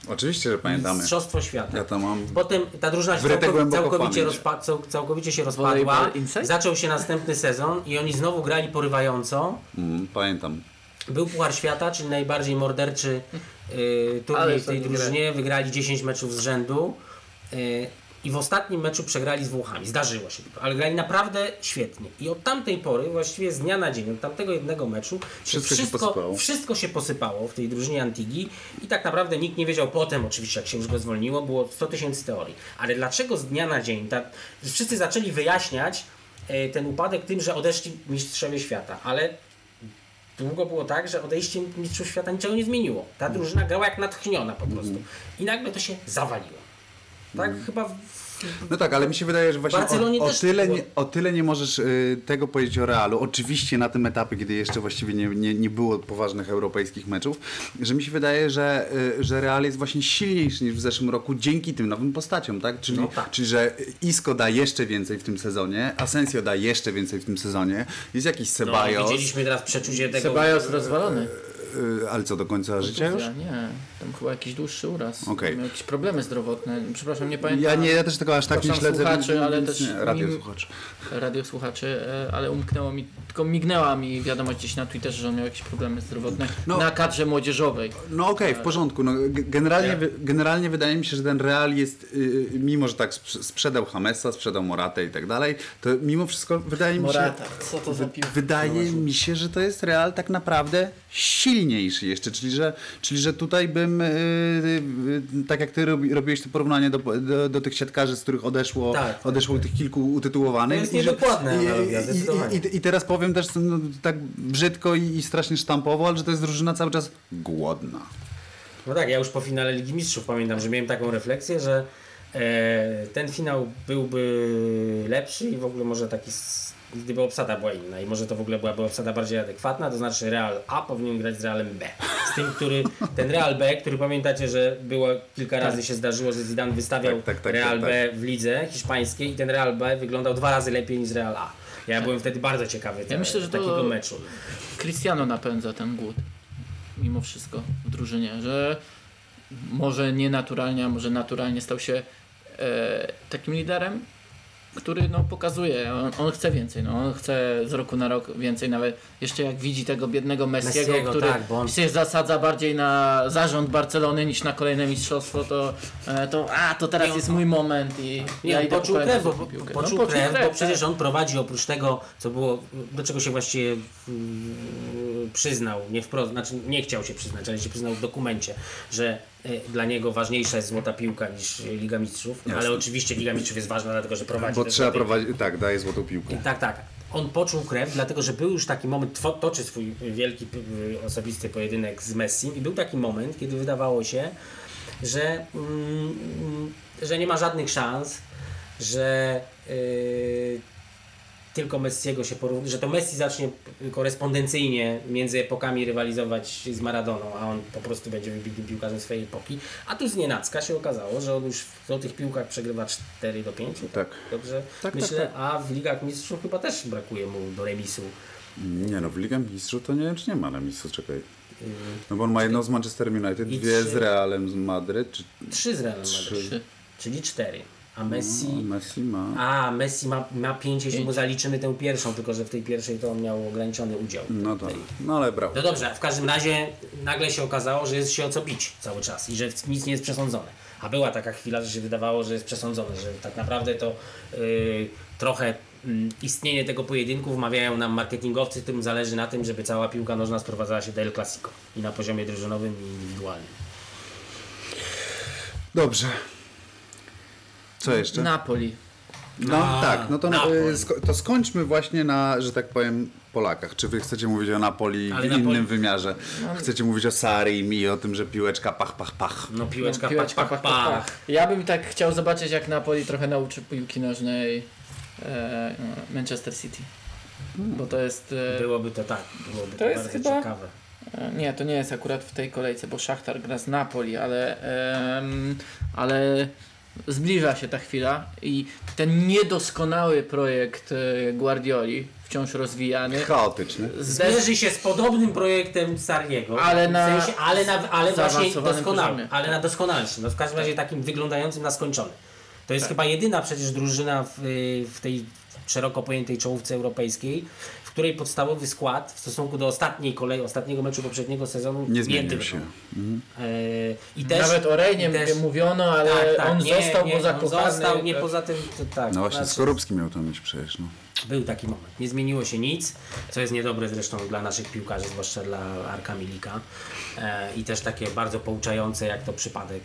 Oczywiście, że pamiętamy. Mistrzostwo Świata. Ja to mam... Potem ta drużyna się całkowicie, całkowicie, pamięć. rozpa- cał- całkowicie się rozpadła. Zaczął się następny sezon i oni znowu grali porywająco. Mm, pamiętam. Był Puchar Świata, czyli najbardziej morderczy yy, Ale turniej w tej drużynie. Wygrali 10 meczów z rzędu. Yy, I w ostatnim meczu przegrali z Włochami. Zdarzyło się tylko, ale grali naprawdę świetnie. I od tamtej pory, właściwie z dnia na dzień, od tamtego jednego meczu, się Wszystko się wszystko, posypało. wszystko się posypało w tej drużynie Antigi i tak naprawdę nikt nie wiedział potem, oczywiście jak się już go zwolniło, było 100 tysięcy teorii. Ale dlaczego z dnia na dzień? Tak, wszyscy zaczęli wyjaśniać e, ten upadek tym, że odeszli mistrzowie świata, ale długo było tak, że odejście mistrzów świata niczego nie zmieniło. Ta drużyna grała jak natchniona po prostu. I nagle to się zawaliło. Tak chyba w, No tak, ale mi się wydaje, że właśnie o, o, tyle, nie, o tyle nie możesz y, tego powiedzieć o Realu. Oczywiście na tym etapie, kiedy jeszcze właściwie nie, nie, nie było poważnych europejskich meczów, że mi się wydaje, że, y, że Real jest właśnie silniejszy niż w zeszłym roku dzięki tym nowym postaciom, tak? Czyli, No tak. czyli że Isco da jeszcze więcej w tym sezonie, Asensio da jeszcze więcej w tym sezonie, jest jakiś no, Ceballos, widzieliśmy teraz przeczucie tego. Ceballos rozwalony. Y, ale co, do końca życia już? Nie, tam chyba jakiś dłuższy uraz. Okej. Miał jakieś problemy zdrowotne. Przepraszam, nie pamiętam. Ja nie, ja też tego aż tak nie śledzę. słuchaczy, ale też nie, radio mi- słuchaczy. radiosłuchaczy, e, ale umknęło mi, tylko mignęła mi wiadomość gdzieś na Twitterze, że on miał jakieś problemy zdrowotne No. na kadrze młodzieżowej. No okej, w porządku. No, generalnie, generalnie wydaje mi się, że ten Real jest, y, mimo że tak sprz- sprzedał Hamesa, sprzedał Moratę i tak dalej, to mimo wszystko wydaje mi się... Morata, co to za piłka? Wydaje mi się, że to jest Real tak naprawdę silniejszy jeszcze, czyli że, czyli że tutaj bym, y, y, tak jak ty robi, robiłeś to porównanie do, do, do tych siatkarzy, z których odeszło, Tak, tak, odeszło tych kilku utytułowanych. To jest niedokładna i- analogia, i-. I, i, teraz powiem też no, tak brzydko i, i strasznie sztampowo, ale że to jest drużyna cały czas głodna. No tak, ja już po finale Ligi Mistrzów pamiętam, że miałem taką refleksję, że e, ten finał byłby lepszy i w ogóle może taki, gdyby obsada była inna i może to w ogóle byłaby obsada bardziej adekwatna, to znaczy Real A powinien grać z Realem B. Z tym, który, ten Real B, który pamiętacie, że było kilka razy się zdarzyło, że Zidane wystawiał Tak, tak, tak, Real tak, B w lidze hiszpańskiej i ten Real B wyglądał dwa razy lepiej niż Real A. Ja byłem wtedy bardzo ciekawy te, myślę, że to- takiego meczu. Cristiano napędza ten głód. Mimo wszystko w drużynie, że może nienaturalnie, a może naturalnie stał się e, takim liderem, który no, pokazuje, on, on chce więcej, no, on chce z roku na rok więcej, nawet jeszcze jak widzi tego biednego Messiego, Messiego, który tak, bo on- się zasadza bardziej na zarząd Barcelony niż na kolejne mistrzostwo, to, e, to a, to teraz on- jest mój moment i Nie, ja idę poczuł po krew, bo, piłkę. poczuł No, krew, bo tak. przecież on prowadzi oprócz tego, co było, do czego się właściwie mm, przyznał, nie wprost, znaczy nie chciał się przyznać, ale się przyznał w dokumencie, że dla niego ważniejsza jest złota piłka niż e, Liga Mistrzów, ale oczywiście Liga Mistrzów jest ważna, dlatego że prowadzi Bo trzeba prowadzić, tak, daje złotą piłkę. tak, tak. On poczuł krew, dlatego że był już taki moment, toczy swój wielki osobisty pojedynek z Messi i był taki moment, kiedy wydawało się, że, mm, że nie ma żadnych szans, że yy, tylko Messiego się porównuje, że to Messi zacznie korespondencyjnie między epokami rywalizować z Maradoną, a on po prostu będzie wybitnym piłkarzem swojej epoki. A tu z nienacka się okazało, że on już w tych piłkach przegrywa 4 do 5. Tak. Dobrze Tak, myślę, tak, a w Ligach Mistrzów chyba też brakuje mu do remisu. Nie no, w Ligę Mistrzów to nie wiem, czy nie ma remisu, czekaj. Yy, No bo on ma jedną z Manchester United, I dwie trzy. z Realem z Madryt, czy Trzy z Realem. Madryt, Trzy. czyli cztery. A Messi... no, Messi ma. A, Messi ma, ma pięć, jeśli Pięć. mu zaliczymy tę pierwszą, tylko że w tej pierwszej to on miał ograniczony udział. No to, no ale brawo. No dobrze, w każdym razie nagle się okazało, że jest się o co bić cały czas i że nic nie jest przesądzone. A była taka chwila, że się wydawało, że jest przesądzone, że tak naprawdę to yy, trochę mm, istnienie tego pojedynku wmawiają nam marketingowcy, którym zależy na tym, żeby cała piłka nożna sprowadzała się do El Clasico i na poziomie drużynowym i indywidualnym. Dobrze. Co jeszcze? Napoli. No A, tak, no to, Napoli. y, sko- to skończmy właśnie na, że tak powiem, Polakach. Czy wy chcecie mówić o Napoli Ale w Napoli- innym wymiarze? Chcecie mówić o Sarim i o tym, że piłeczka pach, pach, pach. No piłeczka, No, piłeczka pach, pach, pach. Ja bym tak chciał zobaczyć, jak Napoli trochę nauczy piłki nożnej e, Manchester City. Bo to jest. E, Byłoby to tak, byłoby to, To jest bardzo chyba- ciekawe. e, nie, to nie jest akurat w tej kolejce, bo Szachtar gra z Napoli, ale. em, ale zbliża się ta chwila i ten niedoskonały projekt e, Guardioli, wciąż rozwijany. Chaotyczny. Zmierzy się z podobnym projektem Sariego, Ale w na sensie, ale, na, ale właśnie doskonałym, poziomie. ale na doskonalszym, no w każdym razie takim wyglądającym na skończony. To jest Tak. chyba jedyna przecież drużyna w, y, w tej szeroko pojętej czołówce europejskiej, w której podstawowy skład w stosunku do ostatniej kolei, ostatniego meczu poprzedniego sezonu Nie zmienił się. wygląda. E, I też, Nawet o Rejnie też- mówiono, ale tak, tak, on nie, został nie, poza on kochany. został, nie poza tym, to, tak. No właśnie, znaczy- Skorupski miał to mieć przecież, no. Był taki moment. Nie zmieniło się nic, co jest niedobre zresztą dla naszych piłkarzy, zwłaszcza dla Arka Milika. E, I też takie bardzo pouczające, jak to przypadek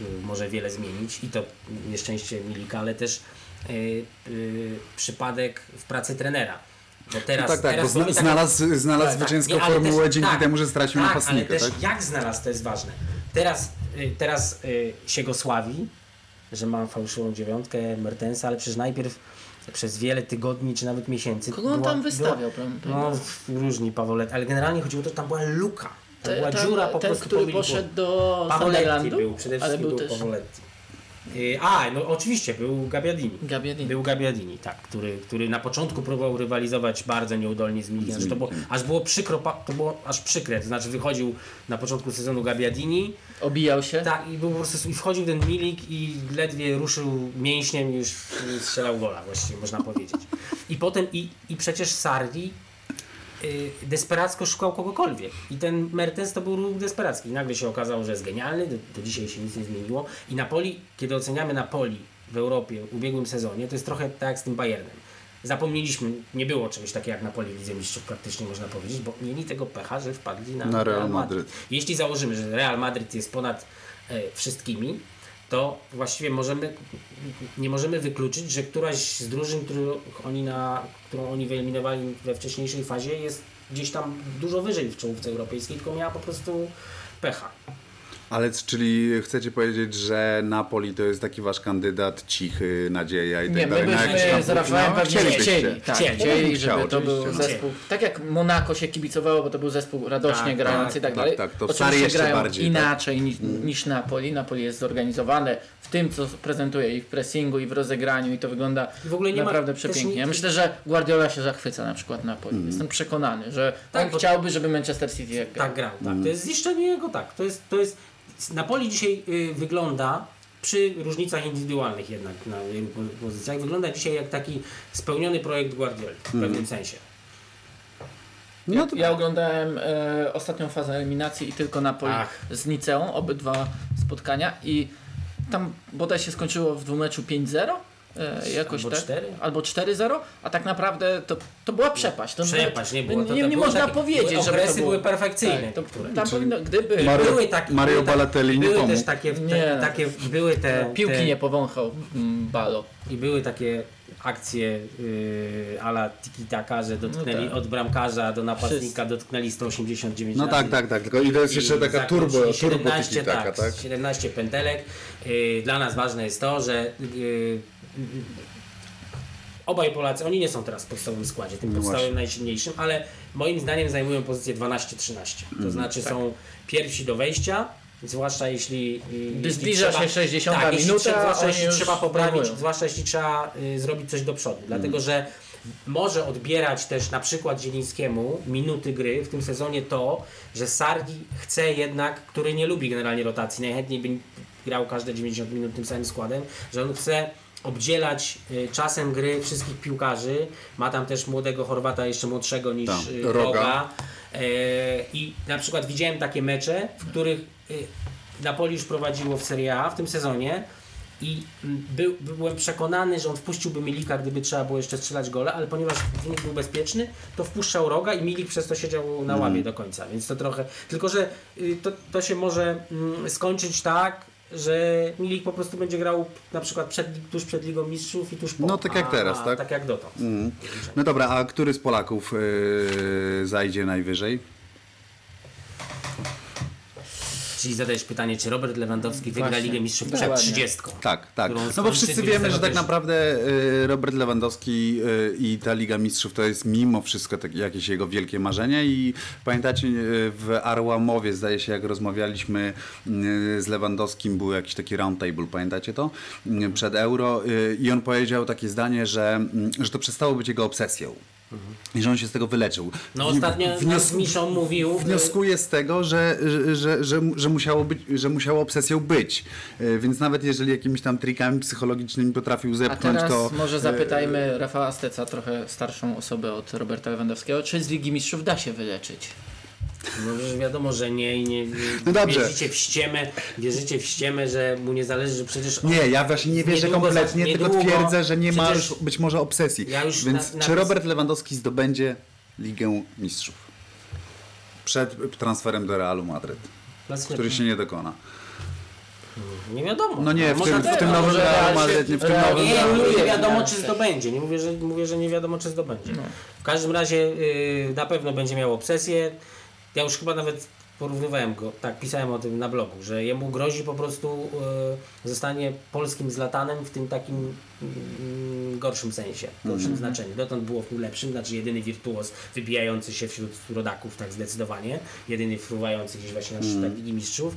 y, może wiele zmienić. I to nieszczęście Milika, ale też y, y, przypadek w pracy trenera. Bo teraz, tak, tak, bo teraz zna, mamy taką- znalazł, znalazł tak, zwycięską nie, ale formułę też- dzięki tak, temu, że stracił tak, napastnika, ale też tak? jak znalazł, to jest ważne. Teraz, y, teraz y, się go sławi, że ma fałszywą dziewiątkę Mertensa, ale przecież najpierw przez wiele tygodni czy nawet miesięcy. Kogo on była- tam wystawiał? była-? No, różni Pavoletti, ale generalnie chodziło o to, że tam była luka. Tam była Ten- dziura po ten, prostu który po Miliku. poszedł do Sunderlandu, był, przede ale wszystkim był był, też Pavoletti. Y, A, no oczywiście, był Gabbiadini. Gabbiadini. Był Gabbiadini, tak, który, który na początku próbował rywalizować bardzo nieudolnie z Milikiem. Znaczy, to było, aż było przykro, to było aż przykre, to znaczy wychodził na początku sezonu Gabbiadini, Obijał się. tak, i był po prostu, i wchodził ten Milik i ledwie ruszył mięśniem już strzelał gola właściwie, można powiedzieć. I potem, i, i przecież Sardi desperacko szukał kogokolwiek. I ten Mertens to był ruch desperacki. I nagle się okazało, że jest genialny, do, do dzisiaj się nic nie zmieniło. I Napoli, kiedy oceniamy Napoli w Europie w ubiegłym sezonie, to jest trochę tak jak z tym Bayernem. Zapomnieliśmy, nie było czegoś takiego jak Napoli w Lidze Mistrzów praktycznie można powiedzieć, bo mieli tego pecha, że wpadli na, Na Real Madryt. Jeśli założymy, że Real Madryt jest ponad e, wszystkimi, to właściwie możemy, nie możemy wykluczyć, że któraś z drużyn, oni, na, którą oni wyeliminowali we wcześniejszej fazie jest gdzieś tam dużo wyżej w czołówce europejskiej, tylko miała po prostu pecha. Ale czyli chcecie powiedzieć, że Napoli to jest taki wasz kandydat cichy, nadzieja i tak Nie, my dalej? na jakiś byśmy z Rafałem pewnie Chcielibyście. chcieli. Tak, Chcieli. chcieli, Chciał, żeby to był zespół. Tak jak Monako się kibicowało, bo to był zespół radośnie Tak, grający tak, i tak tak, dalej. tak, to w Oczywiście Sarri jeszcze grają bardziej, tak. inaczej niż, niż Napoli. Napoli jest zorganizowane w tym, co prezentuje i w pressingu, i w rozegraniu, i to wygląda W ogóle nie ma- naprawdę przepięknie. nie- Ja myślę, że Guardiola się zachwyca na przykład Napoli. Jestem przekonany, że Tak, on chciałby, żeby Manchester City jak grał. Tak grał, tak. To jest zniszczenie jego, tak. To jest, to jest, Napoli dzisiaj y, wygląda przy różnicach indywidualnych jednak na wielu po- pozycjach, wygląda dzisiaj jak taki spełniony projekt Guardioli w pewnym sensie. No to Ja oglądałem e, ostatnią fazę eliminacji i tylko Napoli Ach. z Niceą, obydwa spotkania i tam bodaj się skończyło w dwumeczu 5-0. E, jakoś Albo tak. 4? Albo 4-0, a tak naprawdę to, to była przepaść. To Przepaść, nie było. To, nie, to nie było można takie- powiedzieć, że to było, były perfekcyjne. Tak, to, tam powinno, gdyby Mario- były takie, Mario były tak- Balotelli nie były też takie, te, Nie. takie były te, piłki te, nie powąchał mm, Balo. i były takie akcje yy, ala tiki-taka, że dotknęli No tak. od bramkarza do napastnika, dotknęli 189 No razy. tak, tak, tak. Tylko i to jest jeszcze taka turbo, zakończyli turbo 17, tiki taka, tak? 17 pętelek. Yy, dla nas ważne jest to, że yy, obaj Polacy, oni nie są teraz w podstawowym składzie, tym podstawowym właśnie. najsilniejszym, ale moim zdaniem zajmują pozycję 12-13. To Mhm. znaczy są pierwsi do wejścia, zwłaszcza jeśli... Gdy jeśli zbliża się 60 tak, jeśli minuta, trzeba, zwłaszcza oni jeśli już trzeba poprawić, zajmują. zwłaszcza jeśli trzeba y, zrobić coś do przodu. Dlatego, że może odbierać też na przykład Zielińskiemu minuty gry w tym sezonie to, że Sargi chce jednak, który nie lubi generalnie rotacji, najchętniej by grał każde 90 minut tym samym składem, że on chce obdzielać y, czasem gry wszystkich piłkarzy. Ma tam też młodego Chorwata, jeszcze młodszego niż Tam, y, Roga. Roga. E, I na przykład widziałem takie mecze, w których y, Napoli już prowadziło w Serie A w tym sezonie i mm, był, byłem przekonany, że on wpuściłby Milika, gdyby trzeba było jeszcze strzelać gole, ale ponieważ wynik był bezpieczny, to wpuszczał Roga i Milik przez to siedział na ławie do końca, więc to trochę... Tylko, że to, to się może mm, skończyć tak, że Milik po prostu będzie grał na przykład przed, tuż przed Ligą Mistrzów i tuż po. No, tak jak a, teraz, tak? Tak jak dotąd. No dobra, a który z Polaków yy, zajdzie najwyżej? Czyli zadajesz pytanie, czy Robert Lewandowski wygra Właśnie. Ligę Mistrzów przed 30? Tak, tak. No bo wszyscy wiemy, że tak 21. naprawdę y, Robert Lewandowski y, i ta Liga Mistrzów to jest mimo wszystko tak, jakieś jego wielkie marzenie i pamiętacie y, w Arłamowie zdaje się jak rozmawialiśmy z Lewandowskim był jakiś taki round table, pamiętacie to? Przed Euro i on powiedział takie zdanie, że, że to przestało być jego obsesją. I że on się z tego wyleczył. No ostatnio wnios- Miszą mówił, Wnioskuję z tego, że, że, że, że, musiało być, że musiało obsesją być. Y, Więc nawet jeżeli jakimiś tam trikami psychologicznymi potrafił A zepchnąć, teraz to. może y, zapytajmy Rafała Steca, trochę starszą osobę od Roberta Lewandowskiego, czy z Ligi Mistrzów da się wyleczyć? No, wiadomo, że nie i nie, nie No dobrze. wierzycie w ściemę, wierzycie w ściemę, że mu nie zależy, że przecież on, Nie, ja właśnie nie wierzę Niedługo kompletnie, za- tylko twierdzę, że nie ma już być może obsesji. Ja już Więc na- na- czy Robert Lewandowski zdobędzie Ligę Mistrzów? Przed transferem do Realu Madryt, Klasyczne- który się nie dokona. nie wiadomo. No nie, w tym, w tym no, nowym Realu Madryt, nie w tym Real- nowym Nie, Realu nie wiadomo czy zdobędzie. Nie mówię, że, mówię, że nie wiadomo czy zdobędzie. No. W każdym razie yy, na pewno będzie miał obsesję. Ja już chyba nawet porównywałem go, tak, pisałem o tym na blogu, że jemu grozi po prostu yy, zostanie polskim zlatanem w tym takim mm, gorszym sensie, gorszym znaczeniu. Dotąd było w tym lepszym, znaczy jedyny wirtuos wybijający się wśród rodaków, tak zdecydowanie, jedyny fruwający gdzieś właśnie na szczytach Ligi Mistrzów.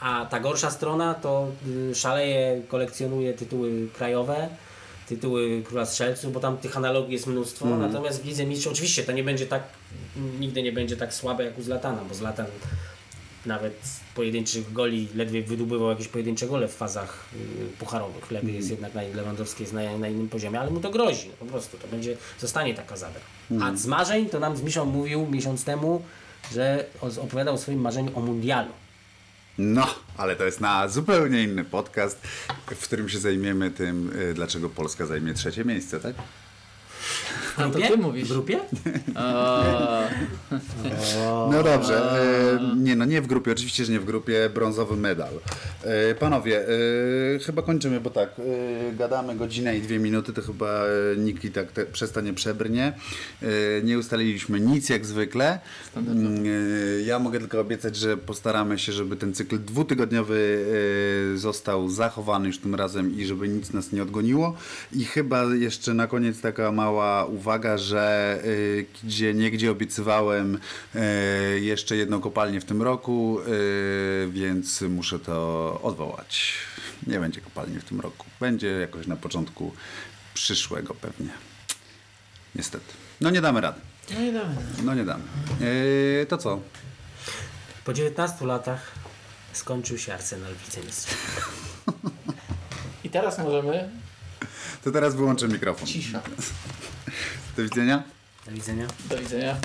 A ta gorsza strona to y, szaleje, kolekcjonuje tytuły krajowe, tytuły Króla Strzelców, bo tam tych analogii jest mnóstwo, natomiast w Lidze Mistrzów oczywiście to nie będzie tak, nigdy nie będzie tak słabe jak u Zlatana, bo Zlatan nawet z pojedynczych goli ledwie wydobywał jakieś pojedyncze gole w fazach y, pucharowych. Lewy jest jednak na Lewandowski jest na, na innym poziomie, ale mu to grozi, no, po prostu to będzie, zostanie taka zadra. A z marzeń to nam z Miszą mówił miesiąc temu, że opowiadał o swoim marzeniu o mundialu. No, ale to jest na zupełnie inny podcast, w którym się zajmiemy tym, y, dlaczego Polska zajmie trzecie miejsce, tak? W A to grupie? ty mówisz. W grupie? O, No dobrze, e, nie no nie w grupie, oczywiście, że nie w grupie, brązowy medal. E, panowie, e, chyba kończymy, bo tak, e, gadamy godzinę i dwie minuty, to chyba e, nikt i tak te, przez to nie przebrnie. E, nie ustaliliśmy nic jak zwykle. Mm, e, ja mogę tylko obiecać, że postaramy się, żeby ten cykl dwutygodniowy e, został zachowany już tym razem i żeby nic nas nie odgoniło. I chyba jeszcze na koniec taka mała uwaga, że y, gdzie niegdzie obiecywałem y, jeszcze jedną kopalnię w tym roku, y, więc muszę to odwołać. Nie będzie kopalni w tym roku. Będzie jakoś na początku przyszłego pewnie. Niestety. No nie damy rady. no i dobra. No nie damy. To co? Po 19 latach skończył się Arsenal wicemistrzem. I teraz możemy... To teraz wyłączę mikrofon. Cisza. Do widzenia. Do widzenia. Do widzenia.